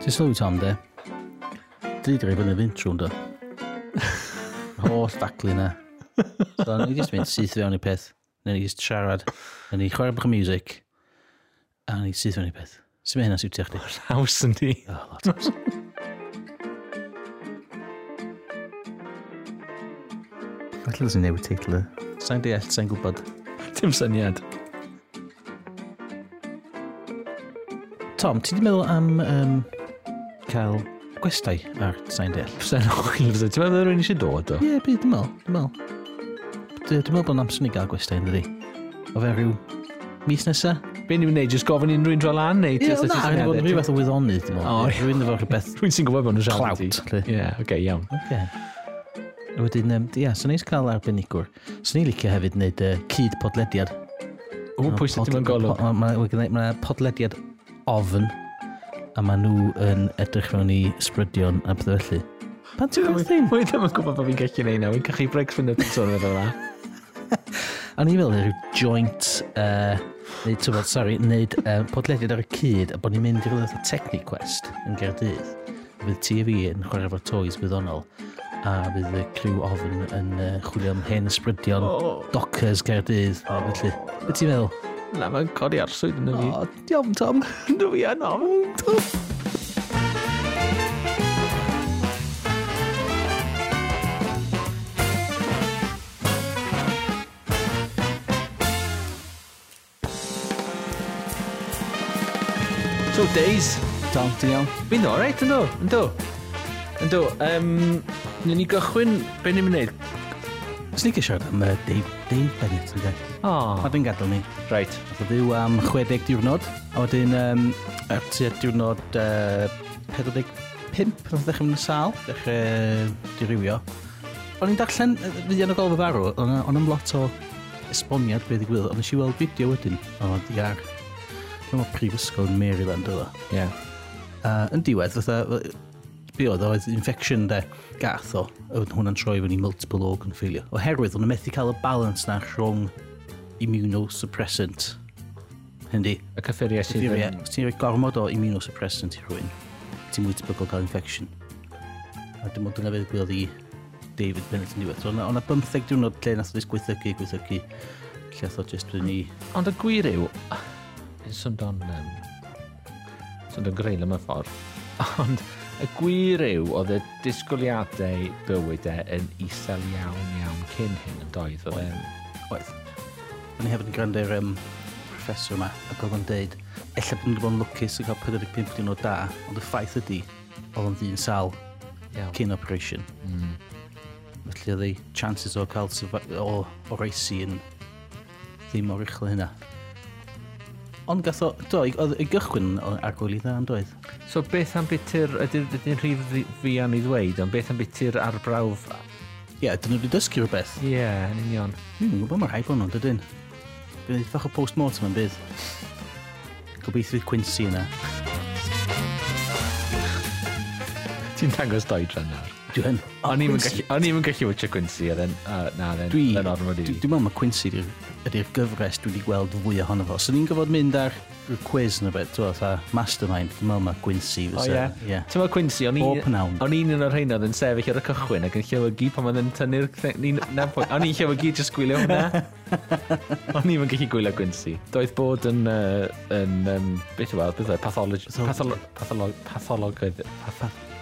Ti'n sylwi Tom, de? Di greu fyny trwy'n do. Holl daclu na. E. So, ni jyst mynd syth fewn i peth. Neu ni jyst siarad. Neu ni chwarae bach o music. A ni syth fewn i peth. Sut mae hynna siwtio chdi? Haws yn di. O, lot haws. Felly sy'n newid teitl. E. y. Sa'n deall, sa'n gwybod. Dim syniad. Tom, ti di meddwl am um, cael gwestai ar sain deall. Fysa'n oil. Ti'n meddwl rwy'n eisiau dod o? Ie, yeah, byd, dwi'n meddwl, dwi'n meddwl. Dwi'n meddwl bod yn amser ni gael gwestai yn dydi. O fe rhyw mis nesa? Be ni'n gwneud, just gofyn unrhyw'n dro lan neu? Ie, na, rwy'n bod yn rhyw fath o wyddonydd, dwi'n meddwl. Rwy'n efo rhywbeth... Rwy'n sy'n gwybod bod nhw'n siarad. i. Ie, oce, iawn. Oce. Wedyn, ie, sy'n neis cael arbenigwr. Sy'n ni licio hefyd wneud cyd podlediad. O, pwy sy'n ddim yn golwg? Mae podlediad ofn a maen nhw yn edrych mewn i sbrydion a beth felly. Pan ti'n gwybod thyn? Mwy ddim yn gwybod bod fi'n gallu neud nawr. Fi'n cachu breaks fynd yn sôn efo fe. A ni fel rhyw joint, uh, neu tywod, sorry, neud uh, podlediad ar y cyd a bod ni'n mynd i rhywbeth o Technic Quest yn Gerdydd. Fydd ti a fi yn chwarae efo toys gwyddonol a fydd y criw ofn yn uh, chwilio am hen ysbrydion oh. dockers Gerdydd. Oh. Felly, beth ti'n meddwl? Na, mae'n codi arswyd yn y fi. O, diolch Tom. Dwi fi yn ofn, So, Days. Tom, ti'n iawn? Fi'n oreit, ynddo, ynddo. Ynddo, um, ni gychwyn be ni'n mynd Os ni gysio'r am uh, Dave, Dave Bennett yn dweud. O. Oh. Mae'n gadael ni. Reit. Nath o ddiw am 60 diwrnod, a wedyn um, ar tua diwrnod uh, 45, nath ddechrau mynd yn sal, ddechrau dirywio. O'n i'n darllen fudian o golf y farw, o'n am lot o esboniad beth i gwylio, ond nes i weld fideo wedyn o Dwi'n meddwl prifysgol yn Maryland oedd o. Ie. Uh, yn diwedd, fatha, be oedd, oedd infection de gath o, oedd hwnna'n troi fyny multiple organ failure. Oherwydd, o'n methu cael y balance na rhwng immunosuppressant. Hynny. Y cyffuriau sydd yn... os Ti'n rhoi gormod o immunosuppressant i rhywun, ti'n mwy tebygol cael infection. A dim ond dyna beth gwyliodd i David Bennett yn diwedd. Ond o'na 15 diwrnod lle nath o gweithygu, gweithygu, lle nath o jyst fynd ni... Ond y gwir yw, yn symdon... Um, symdon greil am y ffordd. Ond Y gwir yw oedd y disgwyliadau bywydau e yn isel iawn iawn cyn hyn yn doedd. Oedd. Oedd. O'n i hefyd yn gwrando'r um, professor yma ac oedd o'n deud ella bod ni'n bod yn lwcus i gael 45 diwrnod da, ond y ffaith ydy oedd o'n ddyn sal yeah. cyn operation. Mm. Felly oedd ei chances o cael o, o reisi yn ddim o rychle hynna. Ond gath o, do, oedd y gychwyn agwyl i dda yn doedd. So beth am bitir, ydy'n ydy rhif fi am i ddweud, ond beth am bitir arbrawf? Ie, yeah, dyn nhw wedi dysgu rhywbeth. Ie, yeah, yn union. Ni'n mm, gwybod mae'r rhaid bod nhw'n dydyn. Bydd eithaf o post-mortem yn bydd. Gobeithio fydd Quincy yna. Ti'n dangos doedran nawr. Dwi'n... O'n i'n gallu o'n gallu wytio Quincy, a then, uh, na, then, dwi, then ormod i fi. Dwi'n meddwl mae Quincy ydy'r ydy gyfres dwi wedi gweld fwy ohono fo. So ni'n gofod mynd ar y quiz yn y beth, dwi'n meddwl, mastermind, dwi'n meddwl mae Quincy. O ie. Ti'n meddwl Quincy, o'n i'n un o'r rhain oedd yn sefyll ar y cychwyn ac yn llewygu pan mae'n tynnu'r... O'n i'n llewygu jyst gwylio hwnna. O'n i'n gallu gwylio Quincy. Doedd bod yn... Uh, yn um, beth yw, e? beth yw, e? patholog... Patholog... Patholog... Patholog...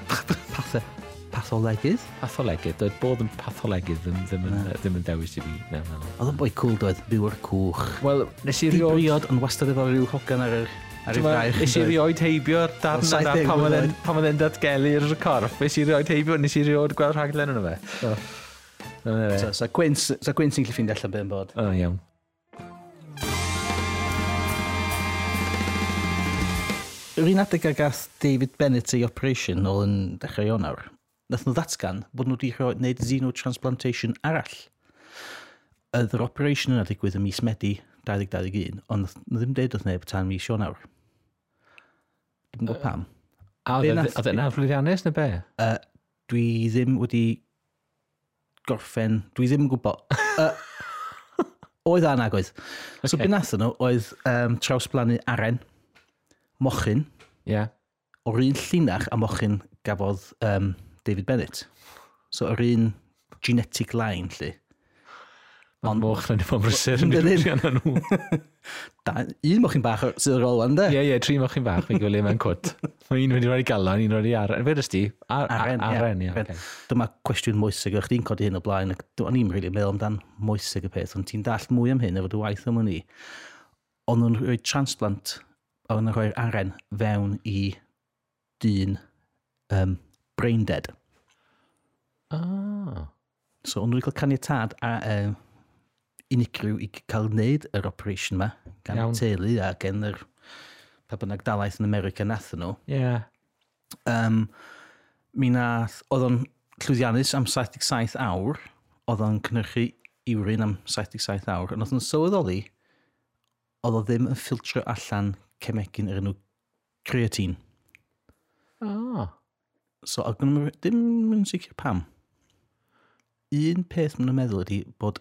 Patholog patholegydd? Patholegydd, doedd bod yn patholegydd ddim, ddim, yn, no. ddim yn dewis i fi. No, no, no. Oedd yn boi cool doedd, byw'r cwch. Wel, nes i rioed... briod yn wastad efo rhyw hogan ar yr ar ei fraich. Nes i rioed heibio'r darn yna pan oedd e'n datgelu'r corff. Nes i rioed heibio, nes i rioed gweld rhaglen yna fe. So, so Gwyn sy'n gallu ffeindio allan beth yn bod. O, iawn. Yr un adeg a gath David Bennett ei operation ôl yn dechrau Ionawr nath nhw ddatgan bod nhw wedi gwneud xenotransplantation arall. Oedd yr operation yna ddigwydd ym mis Medi 2021, ond nath nhw ddim deud oedd neb tan mis Ionawr. Dwi'n gwybod pam. A oedd e- yna flwyddiannus neu be? Uh, dwi ddim wedi gorffen, dwi ddim yn gwybod. uh, oedd anag oedd. Okay. So be nath nhw oedd um, trawsblannu aren, mochyn, yeah. o'r un llinach a mochyn gafodd um, David Bennett. So yr un genetic line lli. Ond moch na ni bob brysur yn ddiwrnod yn nhw. Da, un mochyn bach sydd ar ôl wan, de? Ie, ie, tri moch chi'n bach, fi'n gwylio mewn cwt. Mae un wedi rhoi galon, un wedi aren. Fe ddys ddysdi? Aren, aren, ie. Dyma cwestiwn mwysig, o'ch di'n codi hyn o blaen, ac o'n i'n rili meddwl amdan mwysig y peth, ond ti'n dall mwy am hyn efo dy waith am hynny. Ond nhw'n rhoi transplant, o'n nhw'n rhoi'r aren fewn i dyn um, brain dead. Ah. So, ond wedi cael caniatad a um, unigryw i cael wneud yr operation yma gan Iawn. teulu a gen yr pa bynnag dalaeth yn America nath nhw. Ie. Yeah. Um, mi nath, oedd o'n llwyddiannus am 77 awr, oedd o'n cynrychu iwrin am 77 awr, ond oedd o'n sylweddoli, oedd o ddim yn ffiltro allan cemegin yr enw creatine. Ah. So, oedd ddim yn sicr pam un peth maen nhw'n meddwl ydy bod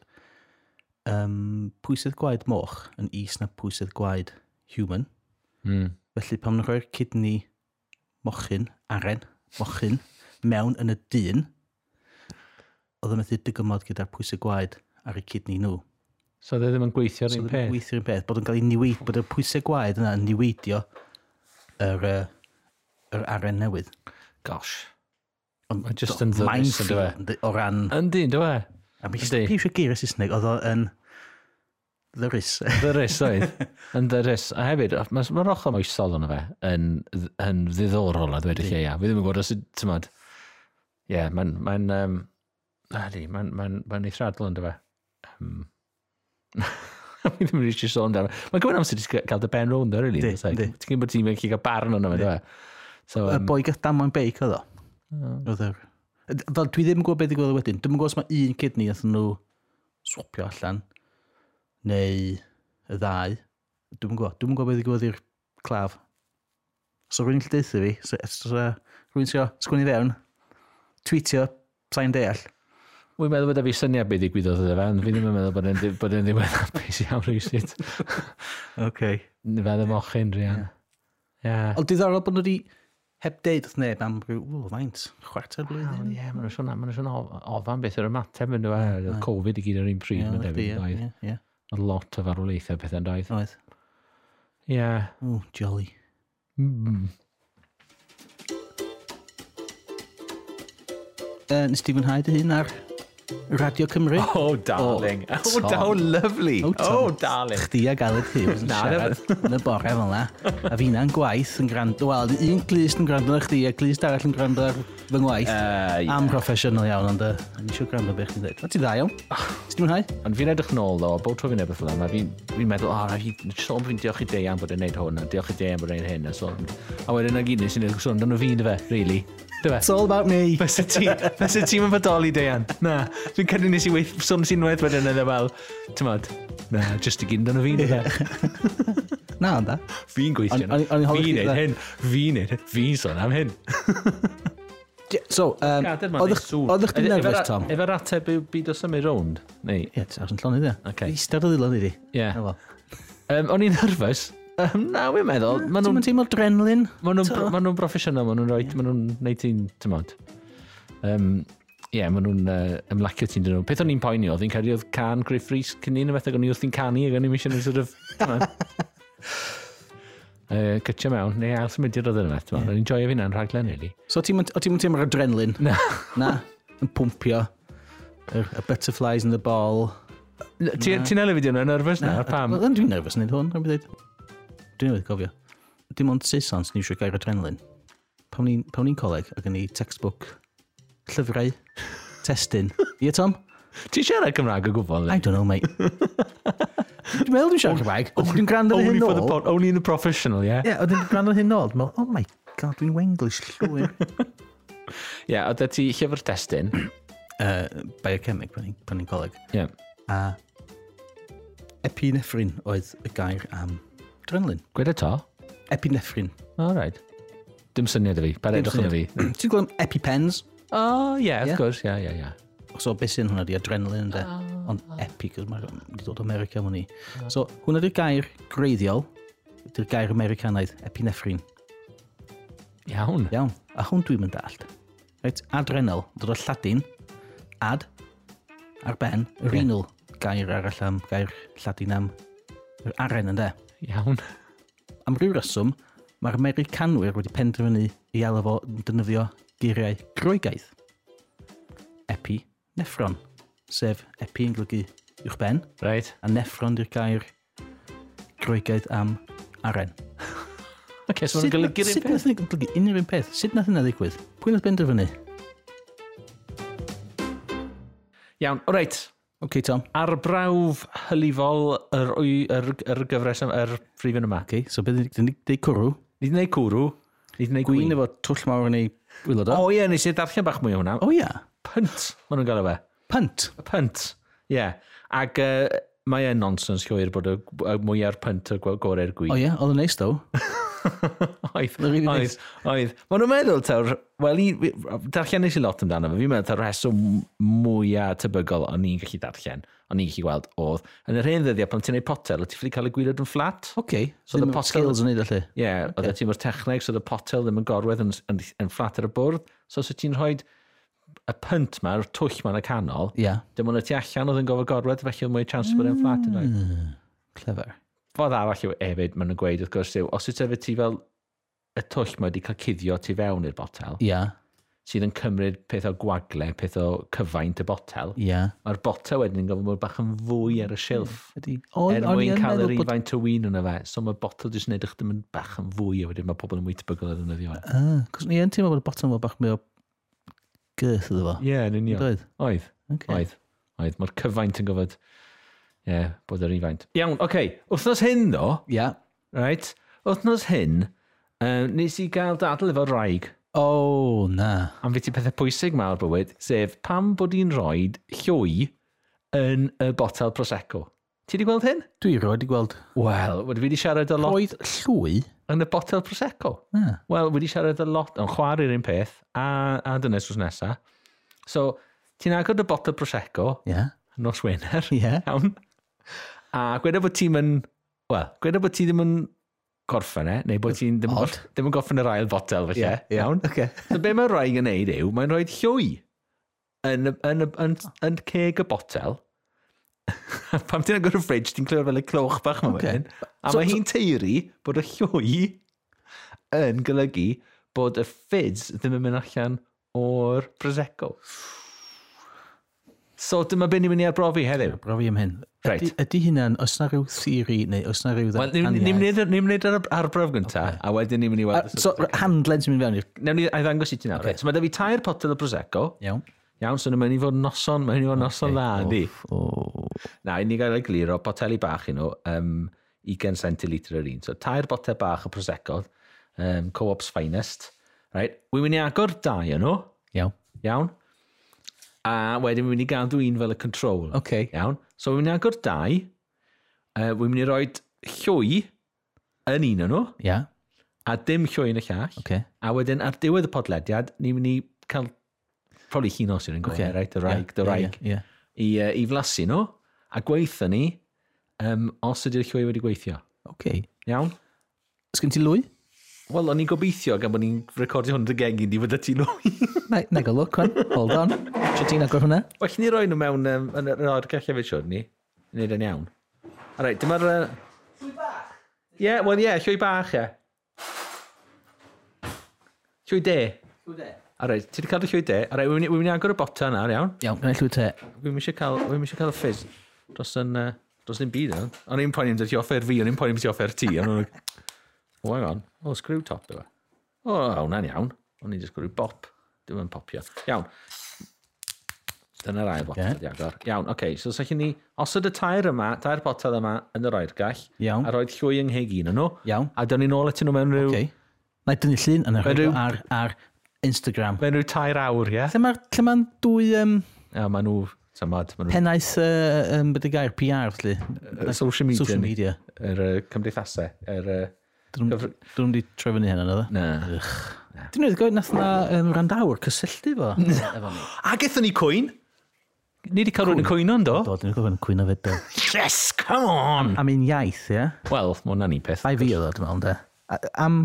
um, pwysedd gwaed moch yn is na pwysedd gwaed human. Mm. Felly pan maen nhw'n rhoi'r cydni mochyn, aren, mochyn, mewn yn y dyn, oedd yn methu digymod gyda'r pwysau gwaed ar eu cydni nhw. So dde ddim yn gweithio ar so un e peth? gweithio ar un peth, bod yn cael ei newid, bod y pwysau gwaed yna yn niweidio yr, yr aren newydd. Gosh. Just yn ddwys, ynddo e? O ran... Yndi, ynddo e. A mi eisiau geir y Saesneg, oedd o'n ddyrus. Ddyrus, oedd. Yn ddyrus. A hefyd, mae'r ochr moesol yna fe yn, yn ddiddorol a ddweud y lle ia. E? Fi ddim yn gwybod os ydym yn... Ie, mae'n... mae'n um, Adi, mae'n ma ma eithradol ynddo fe. Um, Fi ddim yn eisiau sôn amdano. Mae'n gwybod amser i cael dy ben rownd o, really. E? Ti'n gwybod ti'n mynd i gael barn o'n yma, dwi. So, um, boi gyda mewn beic oedd o? Oedd e. Fel dwi ddim yn gwybod beth i gweld wedyn. Dwi'n gwybod os mae un kidney athyn nhw swapio allan, neu y ddau. Dwi'n gwybod. Dwi'n gwybod beth i gweld i'r claf. So rwy'n gallu deitha fi, so, so, rwy'n sio sgwini fewn, tweetio, sa'n deall. Wy'n meddwl bod fi syniad beth i gwydoedd ydy e fan. Fi ddim yn meddwl bod e'n bod e'n ddiwedd hapus iawn rwysit. OK. Okay. Fe ddim mochyn, Rian. Yeah. Yeah. Ond diddorol bod nhw wedi heb deud wrth neb am rhyw, ww, faint, chwarter blwyddyn. Ie, maen nhw'n sôn, maen nhw'n sôn ofan beth yw'r ymateb yn dweud, oedd Covid i gyd yr un pryd, mae'n debyg doedd. Oedd lot o farwolaethau pethau'n doedd. Oedd. Ie. O, jolly. Mm. Uh, nes ti fwynhau dy hun ar Radio Cymru. Oh, darling. Oh, oh, daw lovely. Oh, Tom. oh, darling. Chdi ag Aled Hughes yn siarad yn y bore fel yna. A fi na'n gwaith yn gwrando. Wel, un glist yn gwrando ar chdi, a glist arall yn gwrando ar fy ngwaith. Uh, yeah. Am proffesiynol iawn, ond yn eisiau gwrando beth chi'n dweud. O, ti dda iawn? Ti Ti'n mwynhau? Ond fi'n edrych nôl, ddo, bod tro fi'n edrych fel yma, fi'n meddwl, o, oh, fi'n sôn fi'n diolch i deian bod yn neud hwn, a diolch i deian bod yn neud hyn. A wedyn na gyd nes i'n edrych sôn, dyna fi'n dy fe, really dy fe? It's all about me. Fes y ti, fes y ti'n fodoli, Deian. Na, dwi'n cynnig nes i weith, sôn sy'n wedd wedyn edrych e fel, ti'n modd, na, just i gynd o'n fi, Na, ond da. Fi'n gweithio. Fi'n neud hyn, fi'n neud hyn, fi'n sôn am hyn. So, um, oedd eich ti'n nerfus, Tom? Efo'r ateb yw byd o symud rownd? Ie, ti'n arall yn llonydd e. Okay. Eistedd o ddilon i di. Ie. Um, o'n i'n nerfus, Um, na, wy'n meddwl. Ma nhw'n teimlo drenlin. Ma nhw'n broffesiynol, ma nhw'n rhoi, ma nhw'n neud ti'n tymod. Um, Ie, yeah, maen nhw'n uh, ymlacio ti'n dyn nhw. Peth o'n i'n poeni oedd, i'n cael oedd can Griff Rhys cyn un o beth ac o'n i wrth i'n canu ac o'n i'n misio yn sort of... uh, cytio mewn, neu ail symudiad oedd yn beth. Yeah. O'n i'n joio fi rhaglen, really. So, o ti'n mynd teimlo'r adrenalin? Na. na, yn pwmpio. Y y butterflies in the ball. Ti'n elefyd yna, nerfus na? Pam? Wel, Dwi'n nerfus wneud hwn, rhaid i ddweud. Dwi'n newydd gofio. Dim ond Saesans ni eisiau gair adrenalin. Pawn ni'n ni coleg ac yn ni textbook, llyfrau, testyn. Ie, Tom? Ti'n siarad Cymraeg o gwbl? I don't know, mate. Dwi'n meddwl dwi'n siarad Cymraeg. Oh, dwi'n gwrando ar hyn ôl. Only in the professional, yeah? ie? Ie, dwi'n gwrando ar hyn ôl. Oh my god, dwi'n wenglish llwyr. Ie, oedd e ti llyfr testyn? uh, biochemic pan ni'n coleg. Ie. Yeah. A epinephrine oedd y gair am adrenalin. Gwed to? Epineffrin. O, oh, right. Dim syniad o fi. Pa'r edrych yna fi. Ti'n gweld EpiPens? O, oh, yeah, of yeah. course. Yeah, yeah, yeah. So, beth sy'n hwnna di adrenalin ynddo? Oh, ah. Ond oh. epi, cos mae wedi dod o America hwn i. Oh. So, hwnna di'r gair greiddiol, di'r gair Americanaidd, epineffrin. Iawn. Iawn. A hwn dwi'n mynd allt. Reit, adrenal, dod o lladin, ad, ar ben, renal, gair arall am gair lladin am yr aren, ynddo? iawn. Am ryw reswm, mae'r Americanwyr wedi penderfynu i alw fo defnyddio geiriau groegaidd. Epi neffron, sef epi yn golygu uwch ben, right. a neffron di'r gair groegaidd am aren. Ok, so mae'n golygu'r un peth? Sut nath golygu unrhyw un peth? Sut nath yna ddigwydd? Pwy nath benderfynu? Iawn, o reit. OK, Tom. Ar brawf hylifol yr, yr, yr gyfres yr prif yn y maci. So, beth ni'n gwneud cwrw? Ni'n gwneud cwrw. Ni'n gwneud gwyn efo twll mawr yn ei wylod o. O ie, nes i darllen bach mwy o hwnna. O ie. Punt, maen nhw'n gael fe. Punt? Punt, ie. Yeah. Ac uh, mae e'n nonsens llwyr bod y mwyaf punt y gorau'r gwyn. O ie, oedd yn neis ddo. oedd, oedd, oedd. Mae nhw'n meddwl, tawr, wel, darllen nes i lot amdano fe. Fi'n meddwl, ta'r reswm mwyaf tebygol o'n i'n gallu darllen, o'n i'n gallu gweld, oedd, yn yr hen ddyddiau, pan ti'n neud potel, o ti'n ffili cael y gwirioed yn fflat. Oce, okay. so ddim potel... skills yn neud allu. Ie, yeah, okay. oedd ti'n mor techneg, so oedd y potel ddim yn gorwedd yn, yn, yn fflat ar y bwrdd. So, so ti'n rhoi y pynt ma, y twll ma'n y canol, yeah. dim ond y tu allan oedd yn gofod gorwedd, felly oedd mwy chance bod e'n fflat yn rhaid. Hmm, clever. Fodd arall yw hefyd, maen nhw'n gweud wrth gwrs yw, os ydy ti fel y twll mae wedi cael cuddio tu fewn i'r botel, yeah. sydd yn cymryd peth o gwagle, peth o cyfaint y botel, yeah. mae'r botel wedyn yn gofyn bod bach yn fwy ar y silff. Yeah, er mwyn cael yr ifaint bod... o wyn yna fe, so mae botel jyst yn edrych ddim yn bach yn fwy, a wedyn mae pobl yn mwy tebygol ar ddefnyddio. Ah, cos ni yn teimlo bod y botel yma bach mwy o gyrth iddo fo. Ie, yn union. Oedd? Oedd. Okay. Oedd. Oedd. Mae'r cyfaint yn gofod yeah, bod yr ifaint. Iawn, oce. Okay. Wthnos hyn, ddo. Ia. Yeah. Right. Wthnos hyn, uh, nes i gael dadl efo rhaeg. O, oh, na. Am fi ti pethau pwysig ma o'r bywyd, sef pam bod i'n rhoi llwy yn y botel Prosecco. Ti wedi gweld hyn? Dwi roi wedi gweld. Wel, wedi fi wedi siarad a lot... Roedd llwy? Yn y botel Prosecco. Ah. Wel, wedi siarad a lot... Yn chwarae'r un peth, a, a dyna sws nesaf. So, ti'n agor y botel Prosecco... Ie. Yeah. Nos Wener. Ie. Yeah. Iawn. A gweda bod ti'n mynd... Wel, gweda bod ti ddim yn gorffen e, neu bod ti'n ddim, goff, ddim yn gorffen yr ail fotel felly. Yeah, yeah. Iawn? Okay. so be mae'n rhaid yn neud yw, mae'n rhoi llwy yn, yn, yn, yn, yn ceg y botel. Pam ti'n agor y fridge, ti'n clywed fel y cloch bach yma okay. wedyn. A so, mae hi'n teiri bod y llwy yn golygu bod y fizz ddim yn mynd allan o'r Prosecco. So dyma be ni'n mynd i arbrofi heddiw. Brofi am hyn. Right. Ydy, ydy hynna'n, os na rhyw theori neu os na rhyw ddaniaeth? Ni'n mynd i'r arbrof gyntaf, okay. a wedyn ni'n mynd i weld... So, handlen sy'n mynd fewn i'r... Newn ni, a'i ddangos i ti nawr. Okay. So, mae da fi tair potel o Prosecco. Iawn. Iawn, so mae'n i fod noson, mae'n i fod noson okay. dda, di. Na, i ni gael ei gliro, boteli bach i nhw, um, 20 centilitr yr un. So, tair botel bach o Prosecco, um, co-op's finest. Right. Wy'n mynd i agor dau yn nhw. Iawn. Iawn a wedyn wy'n mynd i gadw un fel y control. Okay. Iawn. So, wy'n mynd i agor dau, uh, wy'n mynd i roi llwy yn un o'n nhw, yeah. a dim llwy yn y llall. Okay. A wedyn ar diwedd y podlediad, ni'n mynd i cael probably chi'n os yw'n gofyn, okay. right? Y raig, yeah, raig. Yeah, yeah, yeah. I, uh, I flasu nhw, a gweithio ni um, os ydy'r llwy wedi gweithio. Okay. Iawn? Ys gen ti lwy? Wel, o'n i'n gobeithio gan bod ni'n recordio hwn dy geng i ni fod y ti nwy. Na golwg, hwn. Hold on. Sio ti'n agor hwnna? Wel, ni roi nhw mewn um, yn yr o'r gallu fe siwr ni. Nid yn iawn. A reit, dyma'r... Uh... Llwy bach? Ie, yeah, wel ie, yeah, llwy bach, ie. Llwy de. Llwy de. A reit, ti wedi cael y llwy de. A reit, wy'n mynd i agor y bota yna, iawn? Iawn, gwneud llwy te. Wy'n mynd i cael, cael y ffizz. Dros yn... Uh, dros yn byd, iawn. O'n i'n poeni am ti offer fi, o'n i'n poeni am ti offer ti. O, hang on. O, screw top yw e. O, hwnna'n iawn. O'n i'n just gwrw bop. Dwi'n yn popio. Iawn. Dyna'r ail botad yeah. agor. Iawn, oce. Okay, so, sa'ch ni, os ydy tair yma, tair botel yma yn yr oergall, Iawn. a roed llwy yng ngheg un nhw, Iawn. a dyna ni'n ôl atyn nhw mewn rhyw... Okay. Na i dynnu llun yn yr ar, ar Instagram. Mewn rhyw tair awr, ie? Yeah? Lle mae'n ma dwy... Um... A maen nhw... Tymad, nhw... Pennaeth, uh, um, bydde gair, PR, felly. Uh, social media. Social media. Yr er, uh, cymdeithasau. Yr er, uh, Dyn nhw'n di troi fyny hynny, nid Na. Dyn nhw'n gofyn nath na um, randawr cysylltu fo. efo ni. A gethon ni cwyn? Ni wedi cael rhywun yn cwyno yn do? Do, dyn nhw'n gofyn cwyno fyd do. Yes, come on! Am un iaith, ie? Wel, mae hwnna'n un peth. Ai fi oedd o, dwi'n meddwl, de. A- Am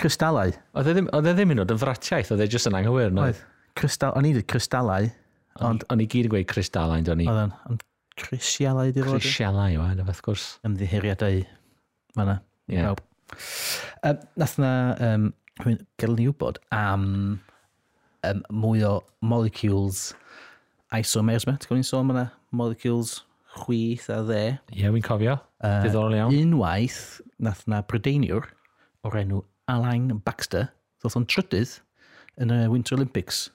crystalau. Oedd e ddim- oedd e ddim yn oed yn fratiaeth, oedd e jyst yn anghywir. no? Oedd. Crystal, o'n i wedi crystalau. Ond o'n i gyd yn gweud crystalain, do'n i. Oedd o'n, ond crysialau di fod. Crisialau yw e, na gwrs. Ymddiheriadau. Fanna. Ie. Pawb. Um, nath na, um, gael ni wybod am um, mwy o molecules isomers me. Ti'n gwybod ni'n sôn, yna molecules chwith a dde. Ie, yeah, wy'n cofio. Uh, Diddorol iawn. Unwaith, nath na Brydaniwr o'r enw Alain Baxter, ddoth o'n trydydd yn y Winter Olympics.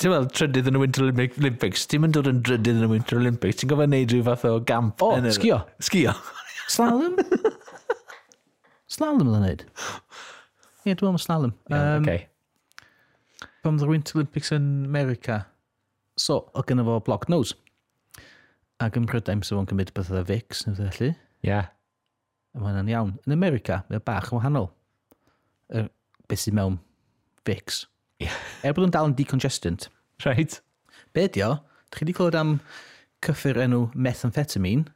Ti'n meddwl, trydydd yn y Winter Olympics, ti'n mynd dod yn drydydd yn y Winter Olympics, ti'n gofio neud rhyw fath o gamp. O, sgio. Sgio. Slalom? Slalom yn neud. Ie, dwi'n meddwl slalom. Iawn, um, okay. Pam ddod Winter Olympics yn America, so, o gynnu fo block nose. Ac yn Prydain, sef o'n cymryd beth oedd fix, neu beth felly. Ie. Yeah. A mae hwnna'n iawn. Yn America, mae bach yn wahanol. Er, beth sy'n mewn fix. Yeah. Er bod yn dal yn decongestant. Right. Be di o? Dych chi wedi clywed am cyffur enw methamphetamine?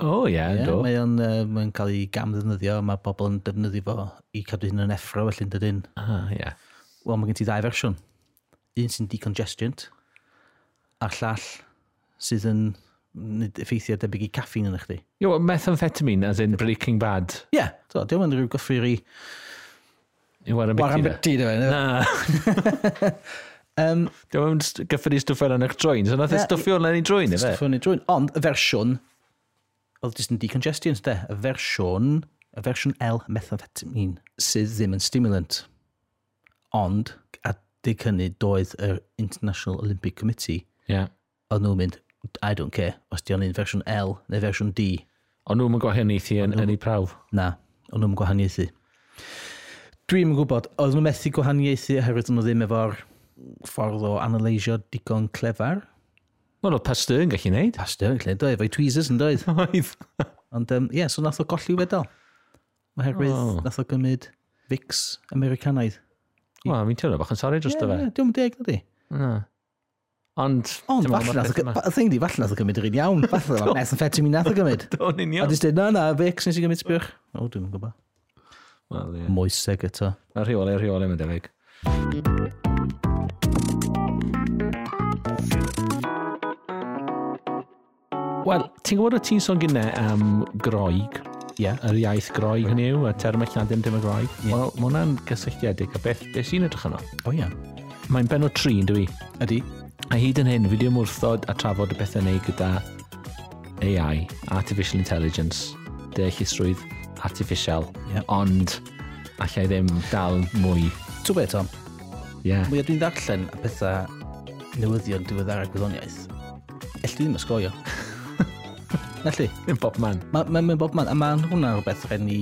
O, ie, yeah, do. Mae o'n uh, mae cael ei gam ddefnyddio, mae pobl yn defnyddio fo i cadw hyn yn effro, felly yn dydyn. Ah, ie. Yeah. Wel, mae gen ti ddau fersiwn. Un sy'n decongestant, a'r llall sydd yn nid effeithio debyg i caffeine yn ychdi. Yo, methamphetamine, as in Breaking Bad. Ie, yeah, so, diolch yn rhyw gyffur i... I waran biti na. Na. um, diolch yn gyffur i stwff yn eich drwy'n, so nath e stwffio yn ei drwy'n, efe? Stwffio yn ei drwy'n, ond y fersiwn oedd jyst yn decongestion, de, y fersiwn, y fersiwn L-methamphetamine, sydd ddim yn stimulant. Ond, a dig hynny, doedd yr International Olympic Committee, yeah. oedd nhw'n mynd, I don't care, os di o'n un fersiwn L neu fersiwn D. Ond nhw'n gwahaniaethu yn, yn ei prawf? Na, ond nhw'n gwahaniaethu. Dwi'n gwybod, oedd nhw'n methu gwahaniaethu oherwydd nhw ddim efo'r ffordd o analysio digon clefar Wel, oedd Pasteur yn gallu neud. Pasteur yn gallu neud, oedd, efo'i tweezers yn doedd. Oedd. Ond, ie, um, yeah, so nath o golli wedel. Oherwydd, oh. nath o gymryd fix Americanaidd. Wel, mi'n teimlo bach yn sori dros yeah, fe. Ie, diwm deg, nadi. Na. Ond... Ond falle thing di, falle nath o gymryd yr un iawn. Falle nath o methamphetamine nath o gymryd. Do'n union. A dweud, na, na, fix nes i gymryd sbwch. O, dwi'n gwybod. Wel, ie. Moeseg eto. A rheolau, rheolau, mae'n debyg. Wel, ti'n gwybod o ti'n sôn gynnau am groig? Ie, yeah, yr iaith groig hynny yw, y term alladyn dim y groig. Yeah. Wel, mae hwnna'n gysylltiedig a beth, beth sy'n edrych yno? O oh, ie. Yeah. Mae'n benod tri, yn dwi? Ydy. A hyd yn hyn, fi ddim wrthod a trafod y bethau neu gyda AI, Artificial Intelligence, deallusrwydd artificial, yeah. ond allai ddim dal mwy. Tw be, Tom? Ie. Yeah. Mwy o dwi'n ddarllen y bethau newyddion diweddar a gwyddoniaeth. Elli ddim ysgoio. Felly? Mae'n bob man. Mae'n ma, ma bob man, a mae hwnna rhywbeth rhaid ni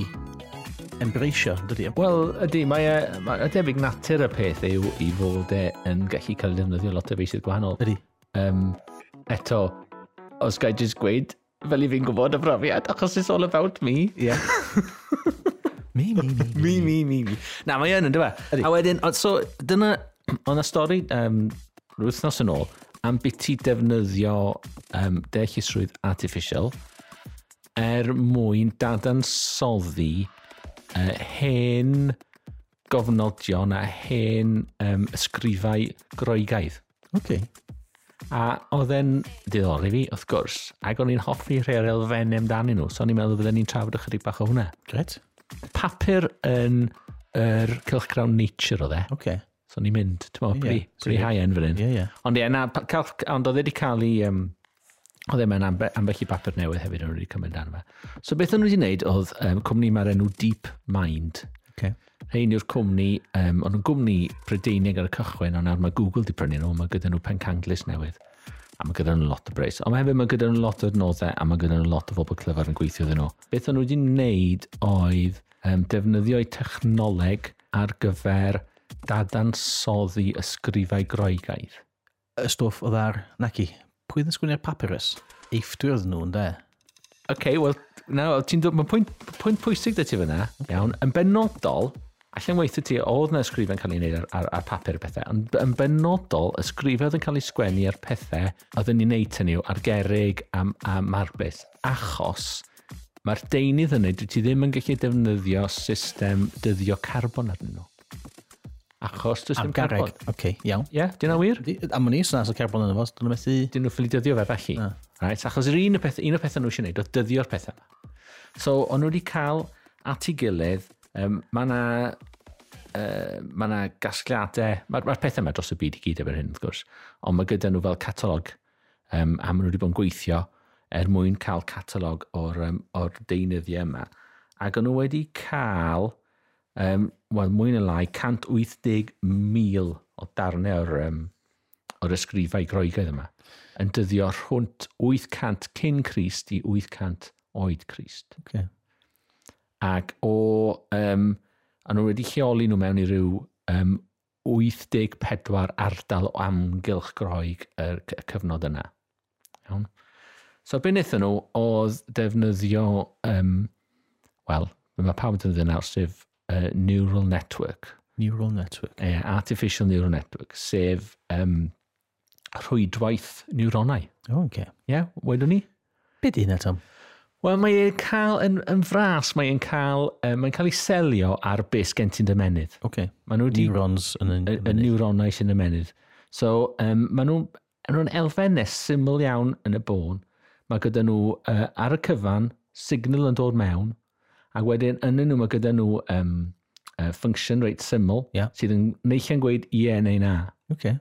embracio, dydy? Wel, ydy, mae e, ma, y debyg natur y peth yw i fod e yn gallu cael defnyddio lot o feisydd gwahanol. Ydy. Um, eto, os gael jyst gweud, fel i fi'n gwybod y brofiad, achos it's all about me. Yeah. mi, mi, mi, mi. mi, mi, mi. Na, mae e yn, ynddo fe? A wedyn, so, dyna, oedd y stori um, rwythnos yn ôl, am beth ti defnyddio um, deallusrwydd artificial er mwyn dadansoddi uh, hen gofnodion a hen um, ysgrifau groegaidd. Okay. A oedd e'n diddori fi, wrth gwrs, ac o'n i'n hoffi rhai'r o'r amdanyn nhw, so o'n i'n meddwl bydden ni'n trafod ychydig bach o hwnna. Gret. Papur yn yr Cylchgrawn Nature oedd e. Okay. So ni'n mynd, ti'n meddwl, pretty, yeah, pretty high-end fan hyn. Yeah, yeah. Ond ie, yeah, na, cael, ond oedd wedi cael ei... Um, oedd e'n ambe, ambell i bapur newydd hefyd yn wedi cymryd dan fe. So beth o'n wedi wneud oedd um, cwmni mae'r enw Deep Mind. Okay. Rhain yw'r cwmni, um, ond yn gwmni Brydeinig ar y cychwyn, ond nawr mae Google di prynu nhw, mae gyda nhw pencanglis newydd. A mae gyda nhw lot o bres. Ond mae hefyd mae gyda nhw lot o adnoddau, a mae gyda nhw lot o bobl clyfar yn gweithio iddyn nhw. Beth o'n wedi wneud oedd um, defnyddio'u technoleg ar gyfer dadansoddi ysgrifau groegaidd. Y stwff oedd ar naci. Pwy ddyn sgwini'r papyrus? papurus? Eiffdwyr oedd nhw, ynde? Oce, okay, wel, nawr, ti'n dod, mae pwynt, pwynt pwysig dy ti fyna, okay. iawn, yn benodol, allan weithio ti, oedd na yn cael ei wneud ar, ar, ar papur y pethau, ond yn benodol, ysgrifau oedd yn cael ei sgwennu ar pethau oedd yn ei wneud hynny ar gerig a, a marbus, achos mae'r deunydd yna, dwi ti ddim yn gallu defnyddio system dyddio carbon arnyn nhw. Achos does dim carbon. Oce, okay, iawn. Ie, yeah, dyna wir? Am o'n i snas o carbon yn y fos, dyn dyna methu... Dyn nhw'n ffili dyddio fe felly. Na. Right, achos yr un, o pethau, un o pethau nhw eisiau gwneud, oedd dyddio'r pethau yma. So, o'n nhw wedi cael at ei gilydd, um, mae yna Uh, mae yna gasgliadau, mae'r ma pethau yma dros y byd i gyd efo'r hyn wrth gwrs, ond mae gyda nhw fel catalog um, a maen nhw wedi bod yn gweithio er mwyn cael catalog o'r, um, or deunyddiau yma. Ac o'n nhw wedi cael um, wel, mwy na lai, 180,000 o darnau o'r, um, o'r ysgrifau groegaidd yma yn dyddio rhwnt 800 cyn Crist i 800 oed Crist. Okay. Ac o, um, a nhw wedi lleoli nhw mewn i ryw um, 84 ardal o amgylch groeg y cyfnod yna. Iawn. So be wnaethon nhw oedd defnyddio, um, wel, mae pawb yn defnyddio nawr sef uh, neural network. Neural network. Uh, artificial neural network, sef um, rhwydwaith neuronau. O, oh, okay. Ie, yeah, wedwn ni? Be di hynna, Tom? Wel, mae'n e cael yn, yn fras, mae'n cael, um, mae'n cael ei selio ar beth gen ti'n dymenydd. Okay. Maen nhw wedi... Neurons yn y. Y, y neuronau sy'n dymenydd. So, um, maen nhw'n nhw elfennau syml iawn yn y bôn. Mae gyda nhw uh, ar y cyfan, signal yn dod mewn, A wedyn, yn nhw mae gyda nhw um, uh, function reit syml, yeah. sydd yn neilla'n gweud ie yeah, neu na. Okay.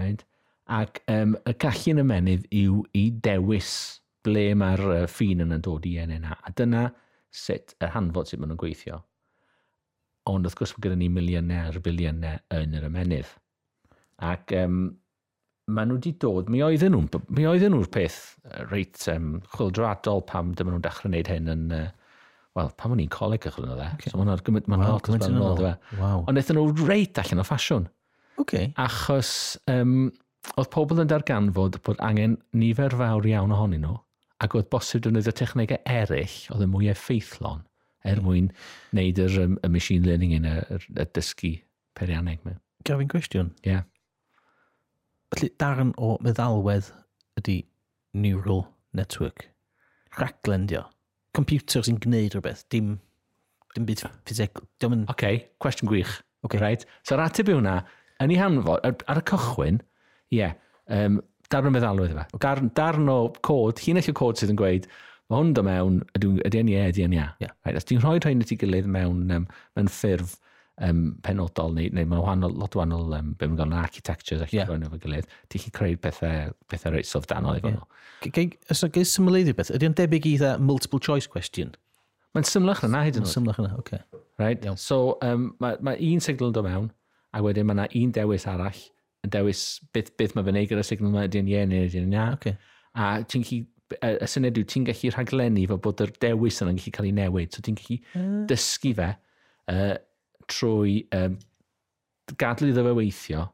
Right? Ac um, y gallu callu'n ymenydd yw i dewis ble mae'r uh, ffin yn yn dod i ie neu na. A dyna sut y hanfod sydd maen nhw'n gweithio. Ond wrth gwrs, mae gyda ni miliynau ar biliynau yn yr ymenydd. Ac um, maen nhw wedi dod, mi oedden nhw'n nhw peth reit um, chwildroadol pam dyma nhw'n dechrau wneud hyn yn uh, wel, pam o'n i'n coleg ychydig yn o dde. Okay. So mae'n gymryd, mae'n wow, lot yn ôl, dweud. Wow. Ond eithon nhw reit allan o ffasiwn. Okay. Achos um, oedd pobl yn darganfod bod angen nifer fawr iawn ohonyn nhw, ac oedd bosib defnyddio technegau eraill oedd yn mwy effeithlon er mwyn wneud yr, y machine learning yn y, y dysgu perianneg. Gafin cwestiwn? Ie. Yeah. Felly, darn o meddalwedd ydy neural network. Rhaglen dio computer sy'n gwneud rhywbeth, dim, dim byd ffisegol. Dim yn... Okay, cwestiwn gwych. Okay. Right. So yr ateb yw hwnna, yn ei hanfod, ar, ar y cychwyn, ie, yeah, um, darn o meddalwedd yma. Darn, darn o cod, llinell o cod sydd yn gweud, mae hwn do mewn, ydy yn e, ie, ydy yn ia. Yeah. Right, os ti'n rhoi rhain at ei gilydd mewn, um, mewn ffurf, um, penodol neu, neu mae'n wahanol, lot wahanol um, be mae'n gael architectures ac yeah. efo'n gilydd, ti'n chi creu pethau, pethau reit syfdanol efo yeah. nhw. Os yna gais syml iddi beth, ydy o'n debyg i dda multiple choice question? Mae'n symlach yna hyd yn oed. Symlach yna, oce. Right? Yeah. So, um, mae, mae un signal yn dod mewn, a wedyn mae yna un dewis arall, yn dewis beth, beth mae fe'n neud gyda'r signal yma, ydy'n ie neu ydy'n ia. Okay. A ti'n chi y syniad yw ti'n gallu rhaglennu fel bod yr dewis yna'n gallu cael ei newid. So ti'n gallu uh. dysgu fe uh, trwy um, gadlu iddo fe weithio,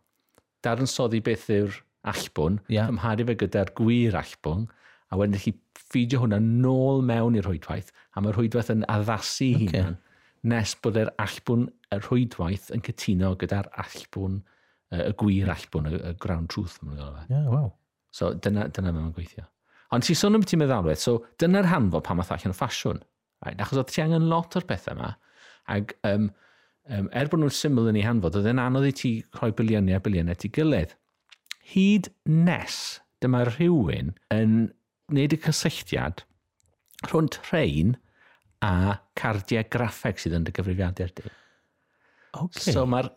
dadansoddi beth yw'r allbwn, yeah. cymharu fe gyda'r gwir allbwn, a wedyn chi ffidio hwnna nôl mewn i'r rhwydwaith, a mae'r rhwydwaith yn addasu okay. hunan nes bod yr allbwn, y rhwydwaith yn cytuno gyda'r allbwn, y gwir allbwn, y, y ground truth. Yeah, wow. So dyna, dyna mae'n gweithio. Ond ti sôn am ti'n meddalwedd, so dyna'r hanfod pan math allan o ffasiwn. Right? Achos oedd ti angen lot o'r pethau yma, ac um, um, er bod nhw'n syml yn ei hanfod, oedd e'n anodd i ti rhoi biliynau a biliynau ti gilydd. Hyd nes dyma rhywun yn wneud y cysylltiad rhwng trein a cardiau graffeg sydd yn dy gyfrifiadur di. Okay. So mae'r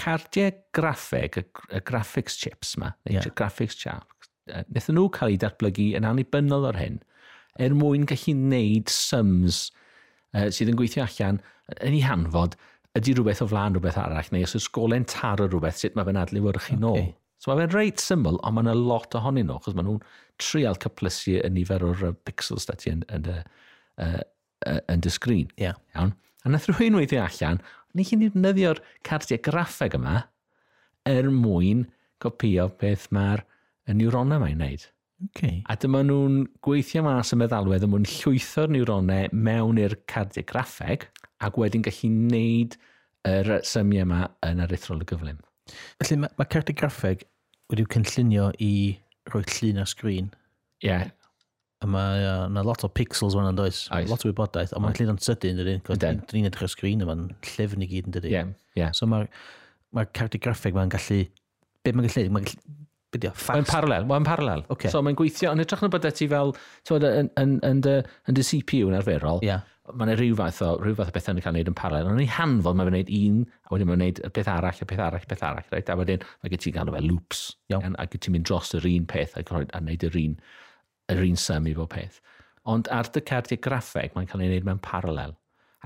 cardiau graffeg, y, y graphics chips ma, neu yeah. graphics chips, wnaethon nhw cael eu datblygu yn annibynnol o'r hyn, er mwyn gallu wneud sums uh, sydd yn gweithio allan yn ei hanfod ydy rhywbeth o flaen rhywbeth arall, neu os ys golen taro rhywbeth, sut mae fe'n adlewyrchu okay. nôl. So mae fe'n reit syml, ond mae yna lot ohonyn nhw, chos mae nhw'n trial cyplysu y nifer o'r uh, pixels da ti yn, yn, yn, yn, yn dy sgrin. Yeah. Iawn? A nath rhywun weithio allan, ni chi'n defnyddio'r cardiau graffeg yma er mwyn copio beth mae'r neuronau mae'n neud. Okay. A dyma nhw'n gweithio mas y meddalwedd yn mwyn llwytho'r neuronau mewn i'r cardiau graffeg ac wedyn gallu wneud yr symiau yma yn aruthrol y gyflym. Felly mae, mae cardigraffeg wedi'w cynllunio i roi llun ar sgrin. Ie. Yeah. A mae uh, na lot o pixels fan does. Oes. Lot o wybodaeth, ond mae'n mm. llun o'n sydyn, dydyn. Dyn ni'n edrych ar sgrin yma'n llyfn i gyd yn dydy. Ie. Yeah. Yeah. So mae'r mae cardigraffeg mae'n gallu... Be mae'n gallu... Mae'n gallu Bydio, fast. Mae'n parallel. mae'n parallel. Okay. So mae'n gweithio, yn hytrach na bod ti fel, ti'n yn, yn, yn, yn, dy CPU yn arferol, yeah mae yna rhyw fath o, rhyw fath o bethau yn cael ei wneud yn paralel. Ond ni hanfod mae'n gwneud un, a wedyn mae'n gwneud y peth arall, y peth arall, y peth arall. Right? A wedyn mae gen ti'n galw fe loops. Iawn. A gyd ti'n mynd dros yr un peth a, a wneud yr un, yr un sym i bob peth. Ond ar dy cardiau graffeg, mae'n cael ei wneud mewn paralel.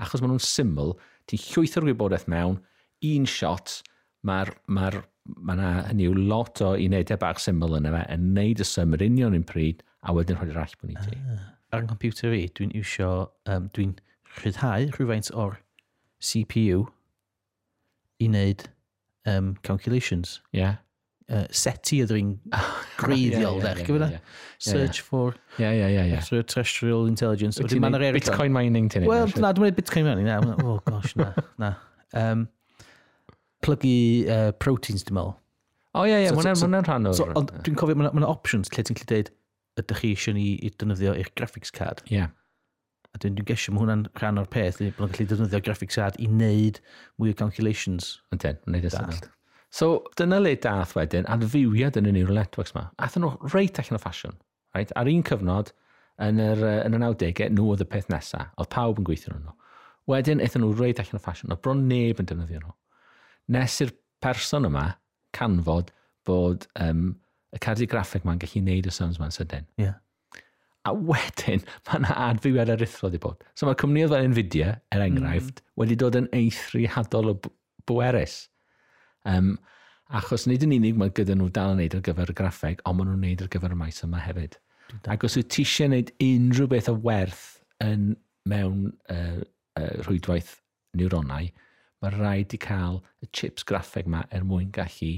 Achos maen nhw'n syml, ti'n llwyth o'r gwybodaeth mewn, un shot, mae'r ma mae yna hynny yw lot o unedau bach syml yna fe yn neud y syml union un pryd a wedyn rhoi'r all bwni ti. Ah ar yng computer fi, dwi'n iwsio, um, dwi'n rhyddhau rhywfaint o'r CPU i wneud um, calculations. Yeah. Uh, seti ydw i'n oh, greiddiol dech, gyfyna? Search for yeah, yeah, yeah, yeah. extraterrestrial intelligence. Wyt ti'n mynd Bitcoin mining ti'n Wel, na, dwi'n mynd Bitcoin mining, na. Oh gosh, na, na. Um, plygu uh, proteins, dwi'n meddwl. O, ie, ie, mwna'n rhan o'r... So, Ond dwi'n cofio, mwna'n options lle ti'n gallu dweud, ydych chi eisiau ni i defnyddio eich graphics card. Ie. Yeah. A dwi'n dwi'n gesio mae hwnna'n rhan o'r peth, bod nhw'n gallu defnyddio graphics card i wneud mwy o calculations. Ydyn, yn neud y syllt. So, dyna le dath wedyn adfywiad yn y neural networks ma. Athyn nhw reit allan o ffasiwn. Right? Ar un cyfnod, yn, yr, yn y 90au, nhw oedd y peth nesaf. Oedd pawb yn gweithio nhw. Wedyn, eithon nhw reit allan o ffasiwn. Oedd bron neb yn defnyddio nhw. Nes i'r person yma canfod bod um, y cardiograffig ma'n gallu neud y sons ma'n sydyn. Yeah. A wedyn, mae yna adfywiad aruthrol wedi bod. So mae cwmnioedd fel Nvidia, er enghraifft, mm. wedi dod yn eithriadol o bwerus. Um, achos nid yn unig mae gyda nhw dal yn neud ar gyfer y graffeg, ond maen nhw'n neud ar gyfer y maes yma hefyd. Ac os wyt ti eisiau gwneud unrhyw beth o werth yn mewn uh, uh, rhwydwaith neuronau, mae rhaid i cael y chips graffeg yma er mwyn gallu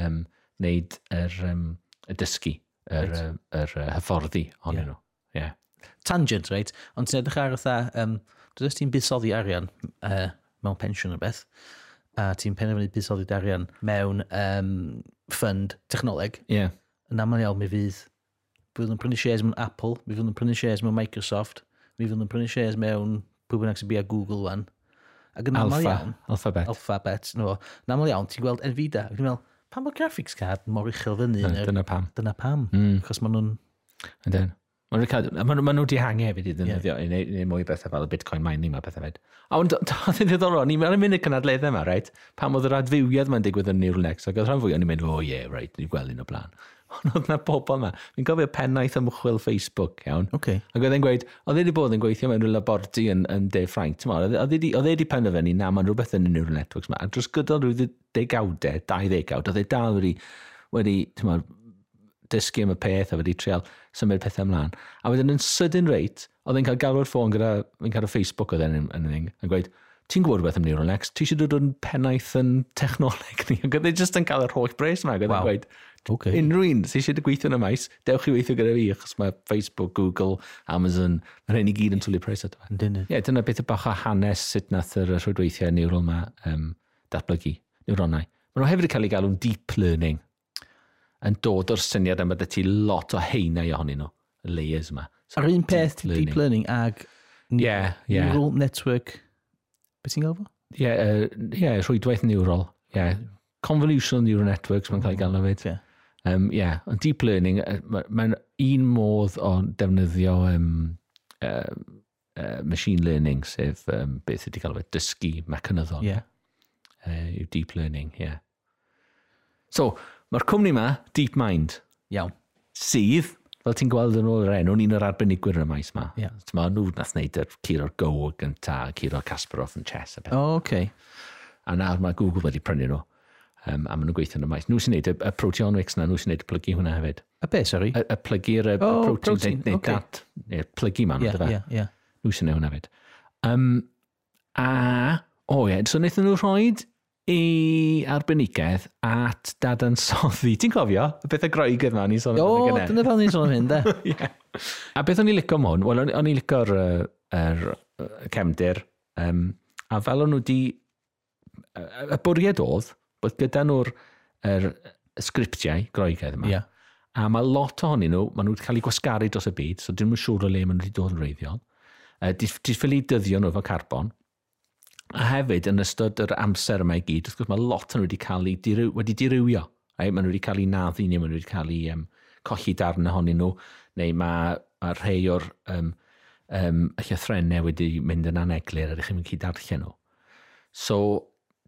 um, wneud yr, um, y dysgu, yr, right. yr, yr hyfforddi honno yeah. nhw. Yeah. Tangent, reit? Ond ti'n edrych ar ytha, um, dydych ti'n buddsoddi arian uh, mewn pensiwn o beth, a ti'n penderfynu buddsoddi arian mewn um, fund technoleg. Yeah. Yn aml iawn mi fydd, mi fydd yn prynu shares mewn Apple, mi fydd yn prynu shares mewn Microsoft, mi fydd yn prynu shares mewn pwy bynnag sy'n bia Google wan. Ac yn aml iawn... Alphabet. Alphabet, no. Yn aml iawn, ti'n gweld Nvidia. Ac yn meddwl, pam bod graphics card mor uchel fyny? No, dyna pam. Dyna pam. Mm. Chos maen nhw'n... Ydyn. Maen nhw ma wedi hangu hefyd i ddefnyddio yeah. neu, neu mwy bethau fel y bitcoin mining mae bethau fed. A ond oedd yn ddiddorol, ni'n mynd mynd y cynadleddau yma, right? Pam oedd yr adfywiad mae'n digwydd yn neural next, ac oedd rhan fwy o'n i'n mynd, oh yeah, right, ni'n gweld un o blaen. Ond oedd na bobl yma. Fi'n gofio pennaeth ymchwil Facebook, iawn. Okay. Ac oedd e'n gweud, oedd e wedi bod yn gweithio mewn rhyw laborti yn, yn De Ffrainc. Oedd e wedi e e penderfynu na mae'n rhywbeth yn y neural networks yma. A dros gydol rhyw degawdau, dau ddegawd, oedd e dal wedi, wedi mawr, dysgu am y peth a wedi treol symud pethau ymlaen. A wedyn yn sydyn reit, oedd e'n cael galw'r ffôn gyda, fi'n cael Facebook oedd e'n yn, yn, yn gweud, ti'n gwybod beth am Neural X, ti eisiau dod yn pennaeth yn technoleg ni. Ac oedd e jyst yn cael yr holl bres yma, ac oedd e'n wow. gweud, Okay. Unrhyw un sy'n eisiau gweithio yn y maes, dewch i weithio gyda fi, achos mae Facebook, Google, Amazon, mae rhain i gyd yn twlu pres ato. Dyna. Ie, yeah, dyna beth y bach o hanes sut nath yr rhwydweithiau neural yma um, datblygu, neuronau. Mae nhw hefyd yn cael ei galw'n deep learning, yn dod o'r syniad yma dy ti lot o heinau ohonyn nhw, y layers yma. So, Ar un peth learning, deep learning ag yeah, yeah. neural network, beth ti'n gael fo? Ie, yeah, uh, yeah, rhwydwaith neural. Yeah. Convolutional neural networks, mae'n cael ei gael yn fyd. Yeah. Um, yeah, ond deep learning, mae'n un modd o defnyddio um, uh, uh, machine learning, sef um, beth ydy gael fe, dysgu mecanyddol. Yeah. Uh, yw deep learning, yeah. So, mae'r cwmni yma, DeepMind. Iawn. Sydd, fel ti'n gweld yn ôl yr enw, un o'r arbenigwyr yn y maes yma. Yeah. Mae nhw nath wneud yr curo'r Go gynta, curo'r Kasparov yn chess. O, oh, okay. A nawr mae Google wedi prynu nhw. Um, a maen nhw'n gweithio yn y maes. Nhw sy'n neud y, y proteomics na, nhw sy'n neud y plygu hwnna hefyd. A be, sori? Y, y plygu'r oh, protein, protein. neu okay. dat, neu plygu ma'n nhw, yeah, yeah, yeah. Nhw sy'n neud hwnna hefyd. Um, a, o oh, ie, yeah, so wnaethon nhw rhoi i arbenigedd at dadansoddi. Ti'n cofio? Y beth y groegedd ma, ni'n sôn am hynny. O, dyna fel ni'n sôn am hyn, de. yeah. A beth o'n i licio mwyn? Wel, o'n i licio'r er, er, cefndir. Um, a fel o'n nhw di... Y bwriad oedd bod gyda nhw'r er, sgriptiau groegaidd yma. Yeah. A mae lot ohonyn nhw, maen nhw wedi cael eu gwasgaru dros y byd, so dyn nhw'n siŵr o le maen nhw wedi dod yn reiddiol. Uh, Diffylu dyddio nhw efo carbon. A hefyd, yn ystod yr amser yma i gyd, wrth gwrs mae lot yn wedi cael eu diryw, wedi dirywio. Right? Maen nhw wedi cael eu naddu neu maen nhw wedi cael eu um, colli darn ohonyn nhw, neu mae, mae rhai o'r um, um, y llythrennau wedi mynd yn aneglir a ydych chi'n mynd i darllen nhw. So,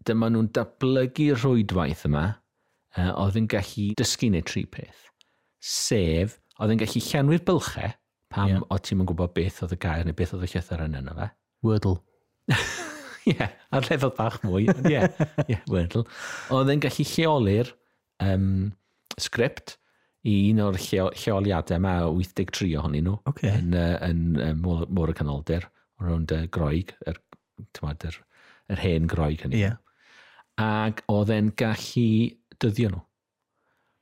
dyma nhw'n datblygu rwydwaith yma uh, oedd yn gallu dysgu neu tri peth. Sef, oedd yn gallu llenwi'r bylchau pam yeah. o ti'n gwybod beth oedd y gair neu beth oedd y llythyr yn yno fe. Wordle. Ie, yeah, ar lefel bach mwy. Ie, yeah, yeah, Wordle. Oedd yn gallu lleoli'r um, sgript i un o'r lleo, lleoliadau yma, 83 ohonyn nhw, okay. yn, uh, yn uh, môr, y canoldir, o rownd y uh, groig, yr, er, yr, er hen groig hynny. Yeah ac oedd e'n gallu dyddio nhw.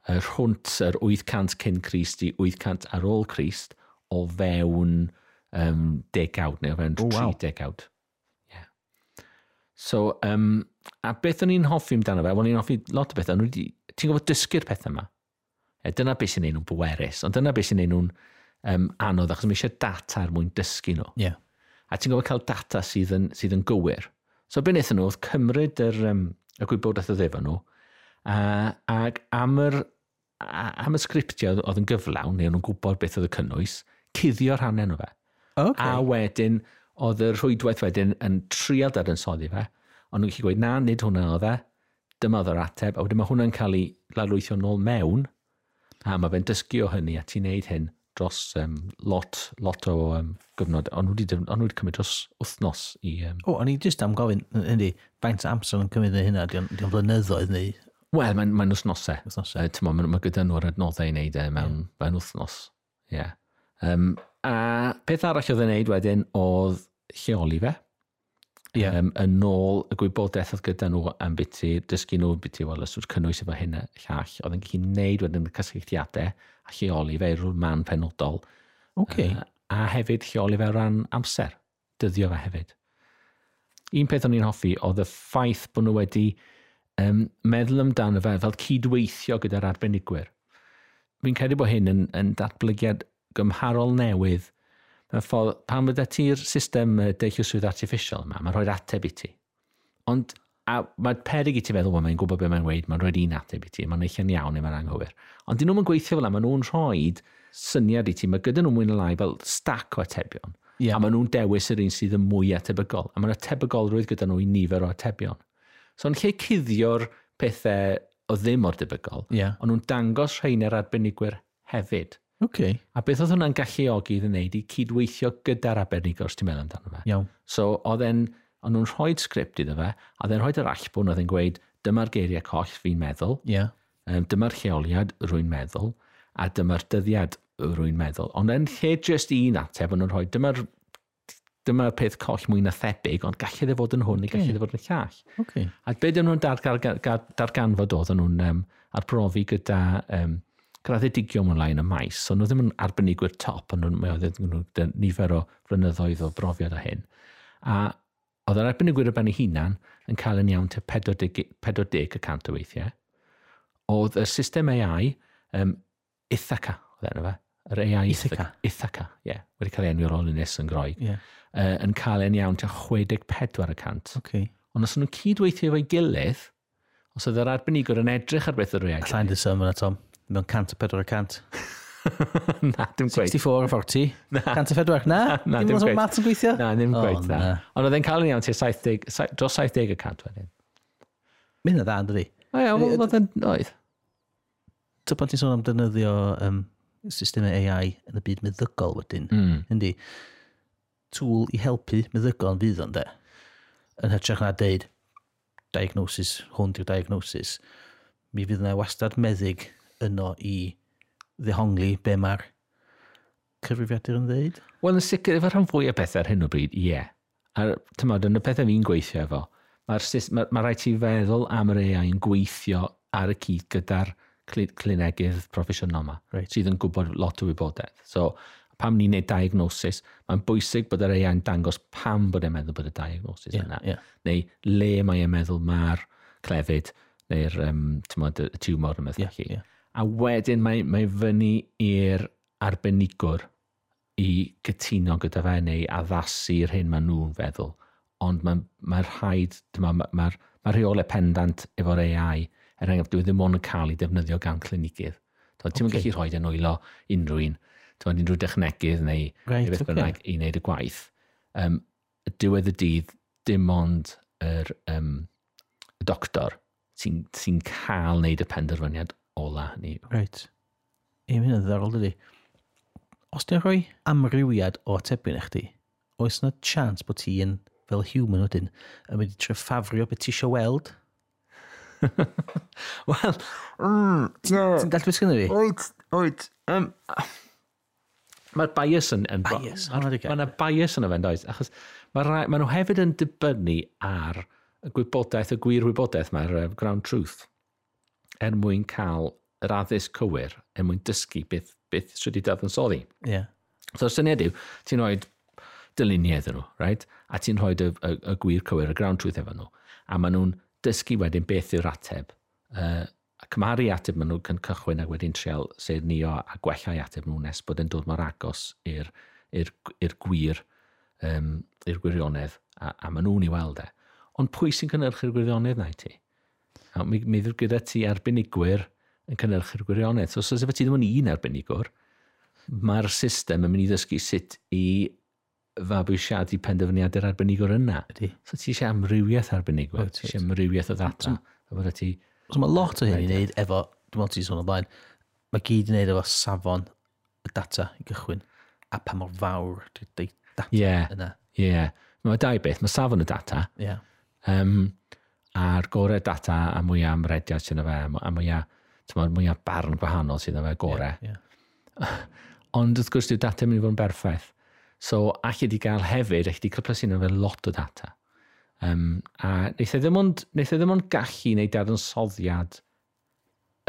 Y rhwnt yr 800 cyn Christ i 800 ar ôl Christ o fewn um, degawd neu o fewn oh, wow. tri degawd. Yeah. So, um, a beth o'n i'n hoffi amdano fe, o'n i'n hoffi lot o bethau, ti'n gwybod dysgu'r pethau yma. E, dyna beth sy'n ei nhw'n bwerus, ond dyna beth sy'n ei nhw'n um, anodd, achos mae eisiau data er mwyn dysgu nhw. Yeah. A ti'n gwybod cael data sydd yn, sydd yn gywir. So, beth wnaethon nhw, oedd cymryd yr, um, y gwybodaeth oedd efo nhw, uh, ac am yr, am y sgriptiau oedd yn gyflawn, neu o'n gwybod beth oedd y cynnwys, cuddio rhannau nhw fe. Okay. A wedyn, oedd y rhwydwaith wedyn yn trial dadansoddi fe, ond nhw'n gallu gweud, na, nid hwnna oedd e, dyma oedd yr ateb, a wedyn mae hwnna'n cael ei lalwythio nôl mewn, a mae fe'n dysgu o hynny a ti'n neud hyn dros um, lot, lot o um, gyfnod. Ond wedi, on wedi cymryd dros wythnos i... Um... O, o'n i jyst am gofyn, ynddi, faint amser yn cymryd hynna, di'n di blynyddoedd neu... Wel, mae'n mae wythnosau. Wythnosau. Uh, mae ma gyda nhw'r adnoddau i wneud e mewn, yeah. mewn wythnos. Yeah. Um, a peth arall oedd yn wneud wedyn oedd lleoli fe. Yeah. Um, yn ôl y gwybodaeth oedd gyda nhw am biti, dysgu nhw biti, wel, os yw'r cynnwys efo hynna llall, oedd yn gallu wneud wedyn y cysylltiadau a lleoli fe i'r man penodol. Okay. Uh, a hefyd lleoli fe ran amser, dyddio fe hefyd. Un peth o'n i'n hoffi oedd y ffaith bod nhw wedi um, meddwl amdano fe fel cydweithio gyda'r arbenigwyr. Fi'n credu bod hyn yn, yn datblygiad gymharol newydd. Mae'n ffordd, pan fydda ti'r system deillio swydd artificial yma, mae'n rhoi'r ateb i ti. Ond A mae peryg i ti feddwl, mae'n gwybod beth mae'n weid, mae'n rhoi un ateb i ti, mae'n eich yn iawn neu mae'n anghywir. Ond dyn nhw'n gweithio fel yna, mae nhw'n rhoi syniad i ti, mae gyda nhw mwyn y lai fel stac o atebion. Yeah. A mae nhw'n dewis yr un sydd yn mwy atebygol. A mae'r atebygolrwydd gyda nhw i nifer o atebion. So yn lle cuddio'r pethau o ddim o'r debygol, yeah. ond nhw'n dangos rhain ar arbenigwyr hefyd. Okay. A beth oedd hwnna'n galluogi iddyn wneud i cydweithio gyda'r arbenigwr, os ti'n meddwl amdano fe. Iawn. So, oedd e'n ond nhw'n rhoi sgript iddo fe, a dde'n rhoi yr allbwn oedd yn gweud, dyma'r geiriau coll fi'n meddwl, yeah. um, dyma'r lleoliad rwy'n meddwl, a dyma'r dyddiad rwy'n meddwl. Ond yn lle just un ateb, ond nhw'n rhoi, dyma'r dyma'r peth coll mwy na thebyg, ond gallai ddod fod yn hwn neu gallai ddod fod yn llall. Okay. A be dyn nhw'n darganfod oedd nhw'n um, arbrofi gyda um, graddedigion ymlaen y maes, so nhw ddim yn arbenigwyr top, ond nhw'n oedd nifer o flynyddoedd o brofiad o hyn. A Oedd yr arbenigwyr o ben ei hunan yn cael yn iawn te 40, 40 o weithiau. Oedd y system AI um, Ithaca, oedd enw fe. Yr AI Ithaca. Ithaca, ie. Yeah, wedi cael ei enw ar ôl Ynys yn groi. Yeah. Uh, yn cael yn iawn te 64 y cant. Okay. Ond os nhw'n cydweithio efo'i gilydd, os oedd yr arbenigwr yn edrych ar beth yr AI... Alla i'n dysym yna, Tom. Mewn 100 y 400. na, dim gweith. 64 a 40. Na. 104, na? Na, dim gweith. Dim maths yn gweithio? Na, dim oh, gweith, na. Ond oedd e'n cael yn iawn tua 70, dros 70 y cant wedyn. Mynd na dda, dydi? O ia, oedd e'n oedd. Ta pan ti'n sôn am defnyddio um, systemau AI yn y byd meddygol wedyn, mm. yndi, tŵl i helpu meddygol yn fydd o'n de, Yn hytrach na deud, diagnosis, hwn di'r diagnosis, mi fydd yna wastad meddyg yno i ddehongli be mae'r cyfrifiadur yn ddeud? Wel, yn sicr, efo rhan fwy o bethau ar hyn o bryd, ie. Yeah. A tymod, yn y pethau fi'n gweithio efo, mae'r mae, mae rhaid ti feddwl am yr AI yn gweithio ar y cyd gyda'r clinegydd proffesiynol yma, right. sydd yn gwybod lot o wybodaeth. So, pam ni'n neud diagnosis, mae'n bwysig bod yr AI'n dangos pam bod e'n meddwl bod y diagnosis yeah, yna. Yeah. Neu le mae e'n meddwl mae'r clefyd neu'r um, tymod, y tiwmor yn meddwl yeah, chi. yeah. A wedyn mae, mae fyny i'r arbenigwr i gytuno gyda fe neu addasu'r hyn maen nhw'n feddwl. Ond mae'r mae, rhaid, mae'r ma, ma, ma rheolau pendant efo'r AI, er enghraifft, dwi e ddim ond yn cael ei defnyddio gan clinigydd. Ti'n okay. gallu rhoi yn wylo unrhyw un, ti'n unrhyw dechnegydd neu right, beth bynnag i wneud y gwaith. Um, diwedd y dydd, dim ond yr um, y doctor sy'n sy cael wneud y penderfyniad ola ni. Reit. Ie, mae'n ddarol dydy. Os ti'n rhoi amrywiad o atebion eich di, oes yna chance bod ti yn, fel human wedyn, yn mynd i treffafrio beth ti eisiau weld? Wel, mm, ti'n gallu beth sgynnu fi? Oed, oed. Um, Mae'r bias yn... yn bias. Mae yna bias yn y fe, does. Achos mae ma nhw hefyd yn dibynnu ar y gwybodaeth, y gwir wybodaeth mae'r uh, ground truth er mwyn cael yr addysg cywir, er mwyn dysgu beth, beth sydd wedi dadansoddi. Ie. Yeah. So, syniad yw, ti'n rhoi dyluniau iddyn nhw, right? a ti'n rhoi y, y, y gwir cywir, y ground truth efo nhw, a maen nhw'n dysgu wedyn beth yw'r ateb. Uh, a cymaru ateb maen nhw'n cychwyn ac wedyn trial seirnio a gwellai ateb nhw nes bod yn dod mor agos i'r gwir, um, i'r gwirionedd, a, a maen nhw'n ei weld e. Ond pwy sy'n cynnyrchu'r gwirionedd na i ti? A mi, mi ddw'r gyda ti arbenigwyr yn cynnyrchu'r gwirionedd. So, os so, ti ddim yn un arbenigwr, mae'r system yn mynd i ddysgu sut i fabwysiadu penderfyniadau'r arbenigwr yna. Ydy. So ti eisiau amrywiaeth arbenigwr, ti eisiau amrywiaeth o ddata. So, a ti... So mae lot o hyn i wneud efo, dwi'n meddwl ti'n sôn o blaen, mae gyd i wneud efo safon y data i gychwyn a pa mor fawr dy'r data yeah. yna. Ie, yeah. mae dau beth, mae safon y data. Yeah. Um, a'r gorau data a mwyaf amrediad sydd yna fe, a mwyaf, mwyaf, mwyaf barn gwahanol sydd yna fe gorau. Yeah, yeah. Ond wrth gwrs, dyw data yn mynd i fod yn berffaith. So, allai di gael hefyd, allai di clyplysu yna fe lot o data. Um, a wnaeth e ddim ond, e ddim ond gallu wneud dadansoddiad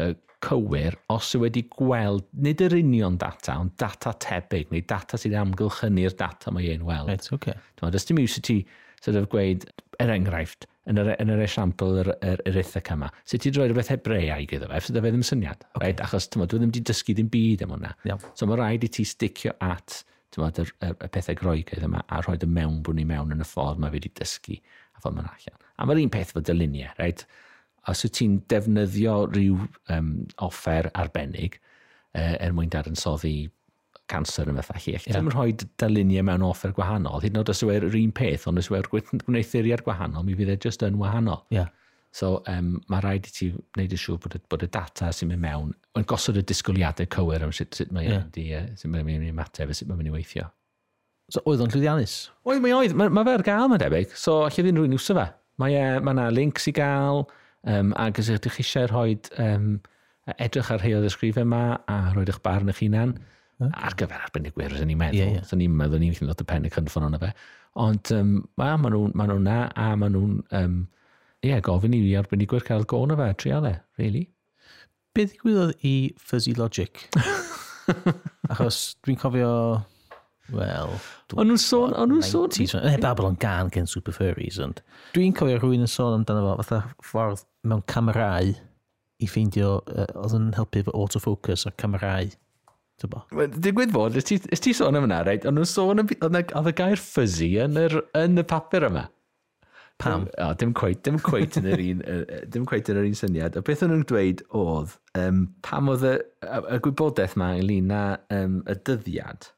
y cywir os yw wedi gweld, nid yr union data, ond data tebyg, neu data sydd amgylchynu'r data mae e'n weld. Right, okay. Dwi'n meddwl, dim iws i ti sort of gweud, er enghraifft, yn yr, yn yr esiampl yr, yr, yr ithac yma, sut ti'n rhoi rhywbeth hebreaig iddo fe, fydd e ddim syniad. Okay. Right? Achos tyma, dwi ddim wedi dysgu ddim byd am hwnna. Yeah. So mae rhaid i ti sticio at tyma, y, y, y pethau groegaidd yma a rhoi dy mewn bwn i mewn yn y ffordd mae fi wedi dysgu a ffordd mae'n allan. A mae'r un peth fod dyluniau, right? os wyt ti'n defnyddio rhyw um, offer arbennig uh, er mwyn dadansoddi cancer yn fath allu. Yeah. ddim yn rhoi dyluniau mewn offer gwahanol. Hyd yn oed os yw e'r un peth, ond os yw e'r gwneithuriad gwahanol, mi fydd e just yn wahanol. Yeah. So, um, mae rhaid i ti wneud yn siŵr bod y, bod y data sy'n mynd mewn yn gosod y disgwyliadau cywir am sut, sut mae'n yeah. mynd i ymateb a sut mae'n mynd i weithio. So, oedd o'n llwyddiannus? Oedd, mae oedd. Mae ma fe'r gael, mae'n debyg. So, allai ddim rhywun iwsio fe. Mae e, yna links i gael, um, ac os ydych chi eisiau rhoi um, edrych ar rhai o ddysgrifau yma a rhoi eich barn eich hunan, mm Okay. Ar gyfer arbenigwyr, os ni'n meddwl. Yeah, yeah. So ni'n meddwl ni'n lot o pen y cynffon o'na fe. Ond um, ma, ma nhw'n ma nhw na, a ma nhw'n... Um, Ie, yeah, gofyn i arbenigwyr cael gôn o fe, trial e, really. Beth ddigwyddodd i Fuzzy Logic? Achos dwi'n cofio... Wel... O'n nhw'n sôn... O'n nhw'n sôn... Heb Babylon gan gen Super Furries, ond... Dwi'n cofio rhywun yn sôn amdano fo, fatha ffordd mewn camerau i ffeindio... Uh, oedd yn helpu efo autofocus a camerau Digwydd fod, ys ti, ti sôn am yna, reit? Ond nhw'n sôn am, oedd y gair fuzzy yn, yr, yn y papur yma. Pam? O, dim cweit, dim cweit yn yr un, dim cweit yn yr un syniad. A beth o'n nhw'n dweud oedd, um, pam oedd y, y gwybodaeth yma ynglyn â um, y dyddiad,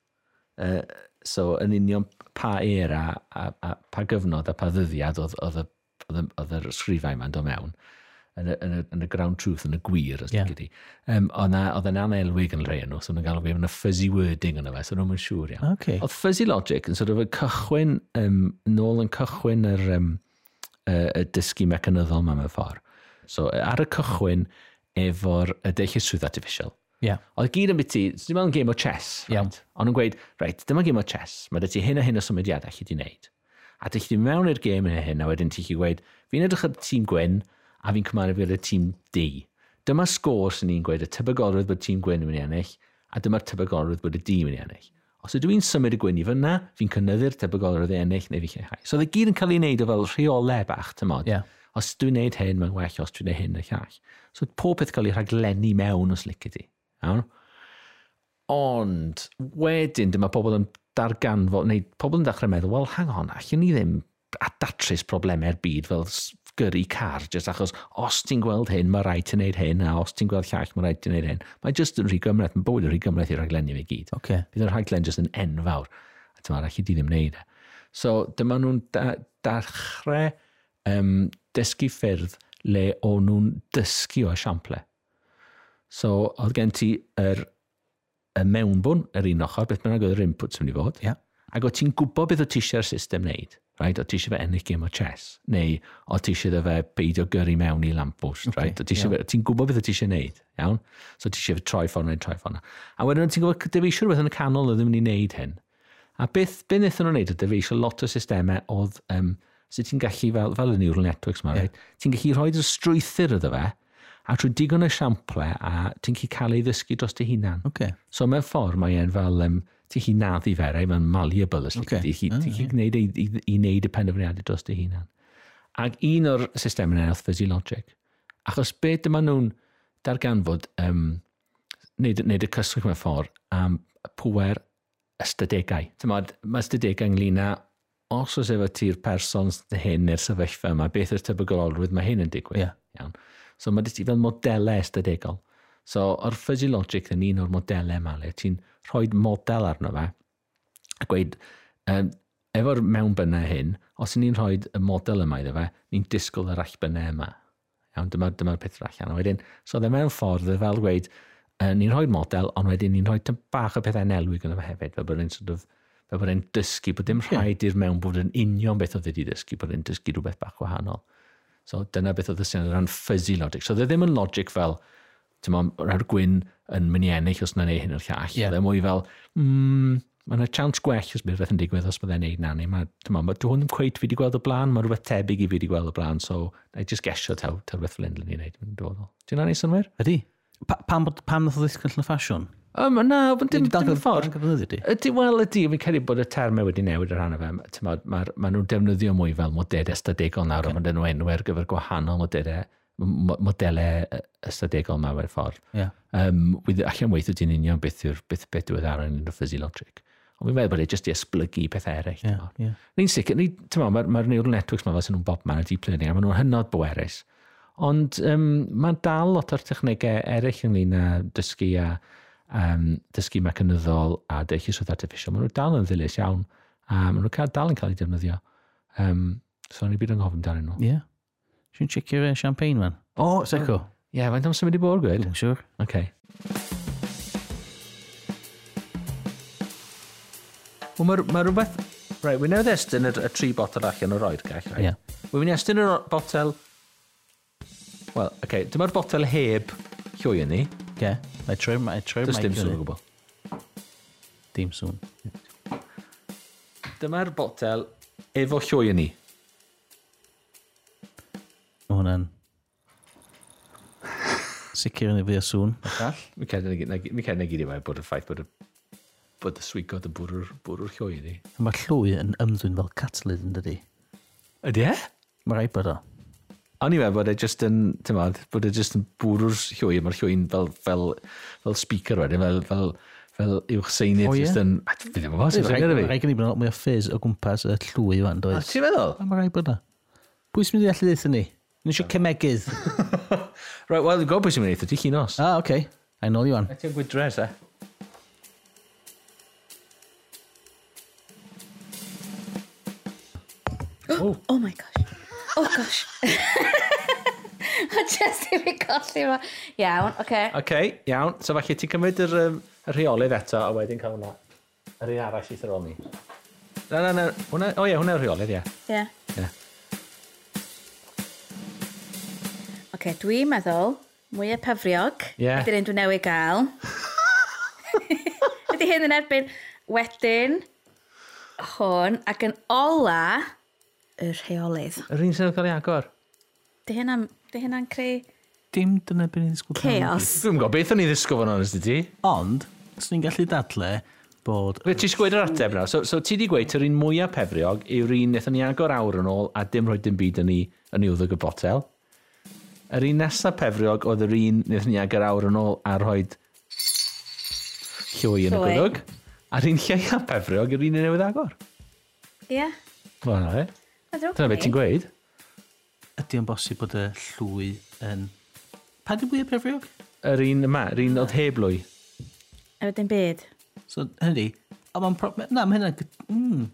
uh, so yn union pa era, a, a, pa gyfnod a pa ddyddiad oedd, oedd, oedd, oedd, oedd, oedd, yn y, yn y, yn y ground truth, yn y gwir, os yeah. gyda. Um, Oedd yna anelwig yn rhai nhw, so nhw'n galw fi, yn y fuzzy wording yna fe, so nhw'n siŵr iawn. Okay. Oedd fuzzy logic yn sort of y cychwyn, um, nôl yn cychwyn yr, um, uh, y dysgu mecanyddol mewn ffordd. So ar y cychwyn, efo'r deill swydd artificial. Yeah. Oedd gyd yn biti, so ddim ond game o chess. Right? Yeah. Ond yn gweud, reit, dyma game o chess, mae dy ti hyn a hyn o symudiadau chi wedi wneud. A dy chi mewn i'r game yn hyn, a wedyn ti chi gweud, fi'n edrych ar tîm gwyn, a fi'n cymaru fel y tîm D. Dyma sgôr sy'n ni'n gweud y tebygolrwydd bod tîm gwyn yn mynd i ennill, a dyma'r tebygolrwydd bod y dîm yn mynd i ennill. Os ydw i'n symud y gwyn i fyna, fi'n cynnyddu'r tebygolrwydd ennill neu fi'n lleihau. So, dde gyd yn cael ei wneud o fel rheolau bach, tymod. Yeah. Os dwi'n wneud hyn, mae'n well os dwi'n wneud hyn y llall. So, pob peth cael ei rhaglenni mewn os licio ti. Iawn? Ond, wedyn, dyma pobl yn darganfod, neu pobl yn dechrau meddwl, wel, hang on, allwn ni ddim a datrys problemau'r byd fel gyrru car, jyst achos os ti'n gweld hyn, mae rhaid ti'n neud hyn, a os ti'n gweld llall, mae rhaid ti'n neud hyn. Mae jyst yn rhy gymryd, mae bywyd yn rhy gymryd i'r rhaglenni fe gyd. Okay. Bydd yr rhaglen jyst yn enfawr, a dyma rhaid i di ddim neud e. So dyma nhw'n da, darchrau um, dysgu ffyrdd le o nhw'n dysgu o esiample. So oedd gen ti yr, y mewnbwn yr un ochr, beth bynnag oedd yr input sy'n mynd i fod, yeah. ac o ti'n gwybod beth o ti eisiau'r system wneud right? O ti eisiau fe ennill gym o chess, neu o ti eisiau fe beidio gyrru mewn i lampwst, okay, right? O ti eisiau yeah. fe, ti'n gwybod beth o ti eisiau neud, iawn? So ti eisiau fe troi ffordd neu troi ffordd e. A wedyn ti'n gwybod, dyfeisio rhywbeth yn y canol o ddim yn ei wneud hyn. A beth, beth wnaethon nhw'n wneud dyf e dyfeisio lot o systemau oedd, um, sut so ti'n gallu, fel, fel y neural networks yma, yeah. right? ti'n gallu rhoi rhoi'r strwythyr iddo fe, a trwy digon o siample, a ti'n gallu cael ei ddysgu dros dy hunan. Okay. So mewn ffordd mae e'n fel, um, ti chi naddi ferau, mae'n malleable ysdi. Okay. Ti chi, ah, ti chi gwneud i, i, i wneud y penderfyniadau dros dy hunan. Ac un o'r systemau yna oedd physiologic. achos beth dyma nhw'n darganfod um, wneud, wneud y cyswllt mewn ffordd am pwer ystadegau. Tymod, Mae ystadegau ynglyn â os oes efo ti'r person hyn neu'r sefyllfa yma, beth yw'r tebygolrwydd mae hyn yn digwydd. Yeah. Iawn. So mae ti fel modelau ystadegol. So o'r physiologic yn un o'r modelau yma le, ti'n rhoi model arno fe. A gweud, um, efo'r mewnbynnau hyn, os ni'n rhoi y model yma iddo fe, ni'n disgwyl yr allbynnau yma. Iawn, dyma'r dyma, dyma peth allan. A wedyn, so dde mewn ffordd, e fel gweud, uh, ni'n rhoi model, ond wedyn ni'n rhoi bach o pethau nelwig yn fe hefyd, fel bod e'n sort of, fel bod e'n dysgu, bod dim rhaid i'r mewn bod yn union beth oedd wedi dysgu, bod e'n dysgu rhywbeth bach wahanol. So dyna beth oedd y syniad o ran fuzzy logic. So dde ddim yn logic fel, ti'n mo'n rhaid gwyn yn mynd i ennill os na'n neu hyn o'r llall. Yeah. Dde mwy fel, mm, mae yna chance gwell os bydd beth yn digwydd os byddai'n neud na ni. Mae, ma, ma, dwi hwn yn cweith fi wedi gweld y blaen, mae rhywbeth tebyg i fi wedi gweld y blaen, so na i just gesio taw, taw rhywbeth fel unrhyw ni'n neud. Dwi'n anodd synwyr? Ydy. Pa, pam, bod, pam nath o ddisgyll yn ffasiwn? Um, na, ond dim, dim ffordd. Ydy, wel, ydy, fi'n credu bod y termau wedi newid ar hanno fe. Mae ma nhw'n defnyddio mwy fel modedau stadigol nawr, okay. ond maen nhw enw ar gyfer gwahanol modedau modelau ystadegol ma fel ffordd. Yeah. Um, with, allan weithio ti'n union beth yw'r beth, beth yw'r ar yn y physiologic. Ond fi'n meddwl bod e jyst i esblygu pethau eraill. Yeah, yeah. Ni'n sicr, ni, mae'r ma, ma neural networks ma fel sy'n nhw'n bob man y deep learning, a maen nhw'n hynod bwerus. Ond um, mae dal lot o'r technegau eraill ynglyn â dysgu a um, dysgu mecanyddol a deilliswydd artificial. Maen nhw dal yn ddilys iawn a maen nhw dal yn cael ei defnyddio. Um, so, ni byd yn gofyn dan nhw. Ie. Yeah. Si'n chicio fe champagne, man. O, Seco. Ie, yeah, mae'n amser symud i bod, gwed? Dwi'n siwr. Okay. Wel, mae ma rhywbeth... Right, wy'n newydd estyn y, y tri botel allan o'r oed, gall, right? Yeah. Wy'n estyn y botel... Wel, oce, okay, dyma'r botel heb llwy yn ni. Oce, okay. mae troi... mae troi... mic. Does dim sŵn o gwbl. Dim sŵn. Dyma'r botel efo llwy yn ni fan hyn. Sicr yn y fi o sŵn. All, mi cael negydd i mai bod y ffaith bod y bod y swigod yn bwrw'r bwrw'r llwy i ni. Mae llwy yn ymddwyn fel catalydd yn dydi. Ydy e? Mae rhaid bod o. O'n i meddwl bod e just yn, ti'n modd, bod e just yn bwrw'r llwy, mae'r llwy'n fel, fel, fel speaker wedyn, fel, fel, fel uwch seinydd. O ie? Yn, a fi ddim yn gwybod, sy'n seinydd fi. Rhaid gen i bod mwy o ffys o gwmpas y llwy fan, does? A ti'n meddwl? Mae rhaid bod o. Pwy sy'n mynd i allu ddeithio ni? Yn eisiau cemegydd. right, wel, dwi'n gwybod beth sy'n mynd i ti chi nos. Ah, oce. Okay. I know you wan. Ti'n gwydres, e? Oh. oh my gosh. Oh gosh. o just i fi colli fa. Iawn, oce. Okay. Oce, okay, iawn. So falle ti'n cymryd yr, um, y rheolydd eto a wedyn cael hwnna. Yr un arall i ni. Na, na, na. Hwna, o oh, ie, yeah, hwnna'r rheolydd, ie. Yeah. Ie. Yeah. yeah. okay, dwi'n meddwl, mwy o pafriog, yeah. ydy'r un dwi'n newydd gael. Ydy hyn yn erbyn wedyn, hwn, ac yn ola, y rheolydd. Yr un sy'n cael ei agor? Dy hynna'n hynna creu... Dim dyna beth ni'n ddisgwyl. Chaos. Dwi'n gwybod beth o'n i ddisgwyl fo'n honest i ti. Ond, os ni'n gallu dadle bod... Fe ti'n gweud yr ateb nawr? So, so ti di gweud yr un mwyaf pefriog yw'r un wnaethon ni agor awr yn ôl a dim rhoi dim byd yn ni yn i wddog y botel? Yr un nesaf pefriog oedd yr un wnaethon ni agor awr yn ôl a rhoi llwy yn y gwrwg. A'r un lleiaf pefriog yw'r un yn newydd agor. Ie. Yeah. Wel, na fe. Dyna beth ti'n gweud. Ydy o'n bosib bod y llwy yn... Pa di bwy y pefriog? Yr un yma, yr un oedd heb lwy. A wedyn byd. So, hynny, o, mae'n... Na, mae hynna... Mm.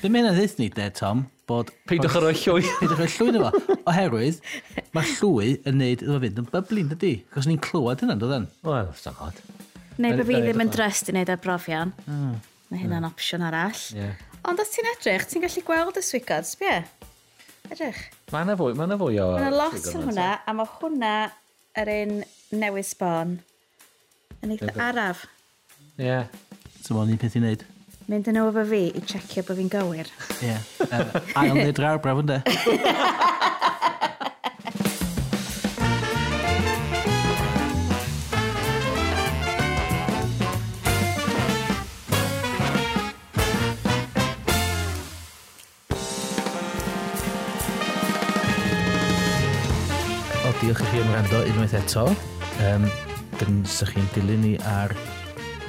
Be mae hynna ddeith ni, de, Tom? bod... Peidwch ar y llwy. Peidwch ar y llwy efo. Oherwydd, mae llwy yn neud iddo fynd yn byblu, dydy. Cos ni'n clywed hynna'n dod yn. Wel, sa'n hod. Neu bod fi ddim yn drist i wneud arbrofion. Ah. Mm. Mae hynna'n opsiwn arall. Yeah. Ond os ti'n edrych, ti'n gallu gweld y swigod, sbio? Edrych. Mae yna fwy, mae yna fwy o... Mae yna lot yn hwnna, a mae hwnna yr un newydd sbon. Yn eitha araf. Ie. Yeah. So, mae'n un peth i wneud mynd yn efo fi i checio bod fi'n gywir. Ie. Yeah. Uh, ail nid rawr, braf ynddo. diolch i chi am rando unwaith eto. Um, dyn, sych chi'n dilyn ni ar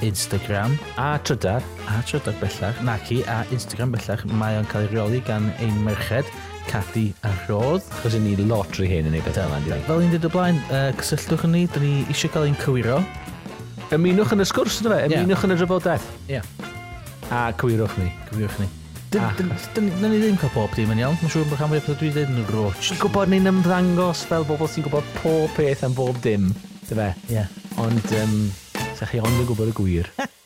Instagram a trydar, a trydar bellach, naci, a Instagram bellach, mae o'n cael ei reoli gan ein merched, Cathy a Rhodd. Chos ni lot rhi hyn yn ei beth yma. Fel un dweud o blaen, uh, cysylltwch yn ni, dyn ni eisiau cael ein cywiro. Ymunwch yn y sgwrs, ydw fe? Ymunwch yn y drafodaeth. Ie. A cywirwch ni. Cywirwch ni. Ah, Dyna ni ddim cael pob dim yn iawn. Mae'n siŵr bod rhan fwy o fwyaf dwi ddim yn roch. Yn gwybod ni'n ymddangos fel bobl sy'n gwybod pob peth am bob dim. Dy fe? Ie. Ond, um, ydych chi ond yn gwybod y gwir.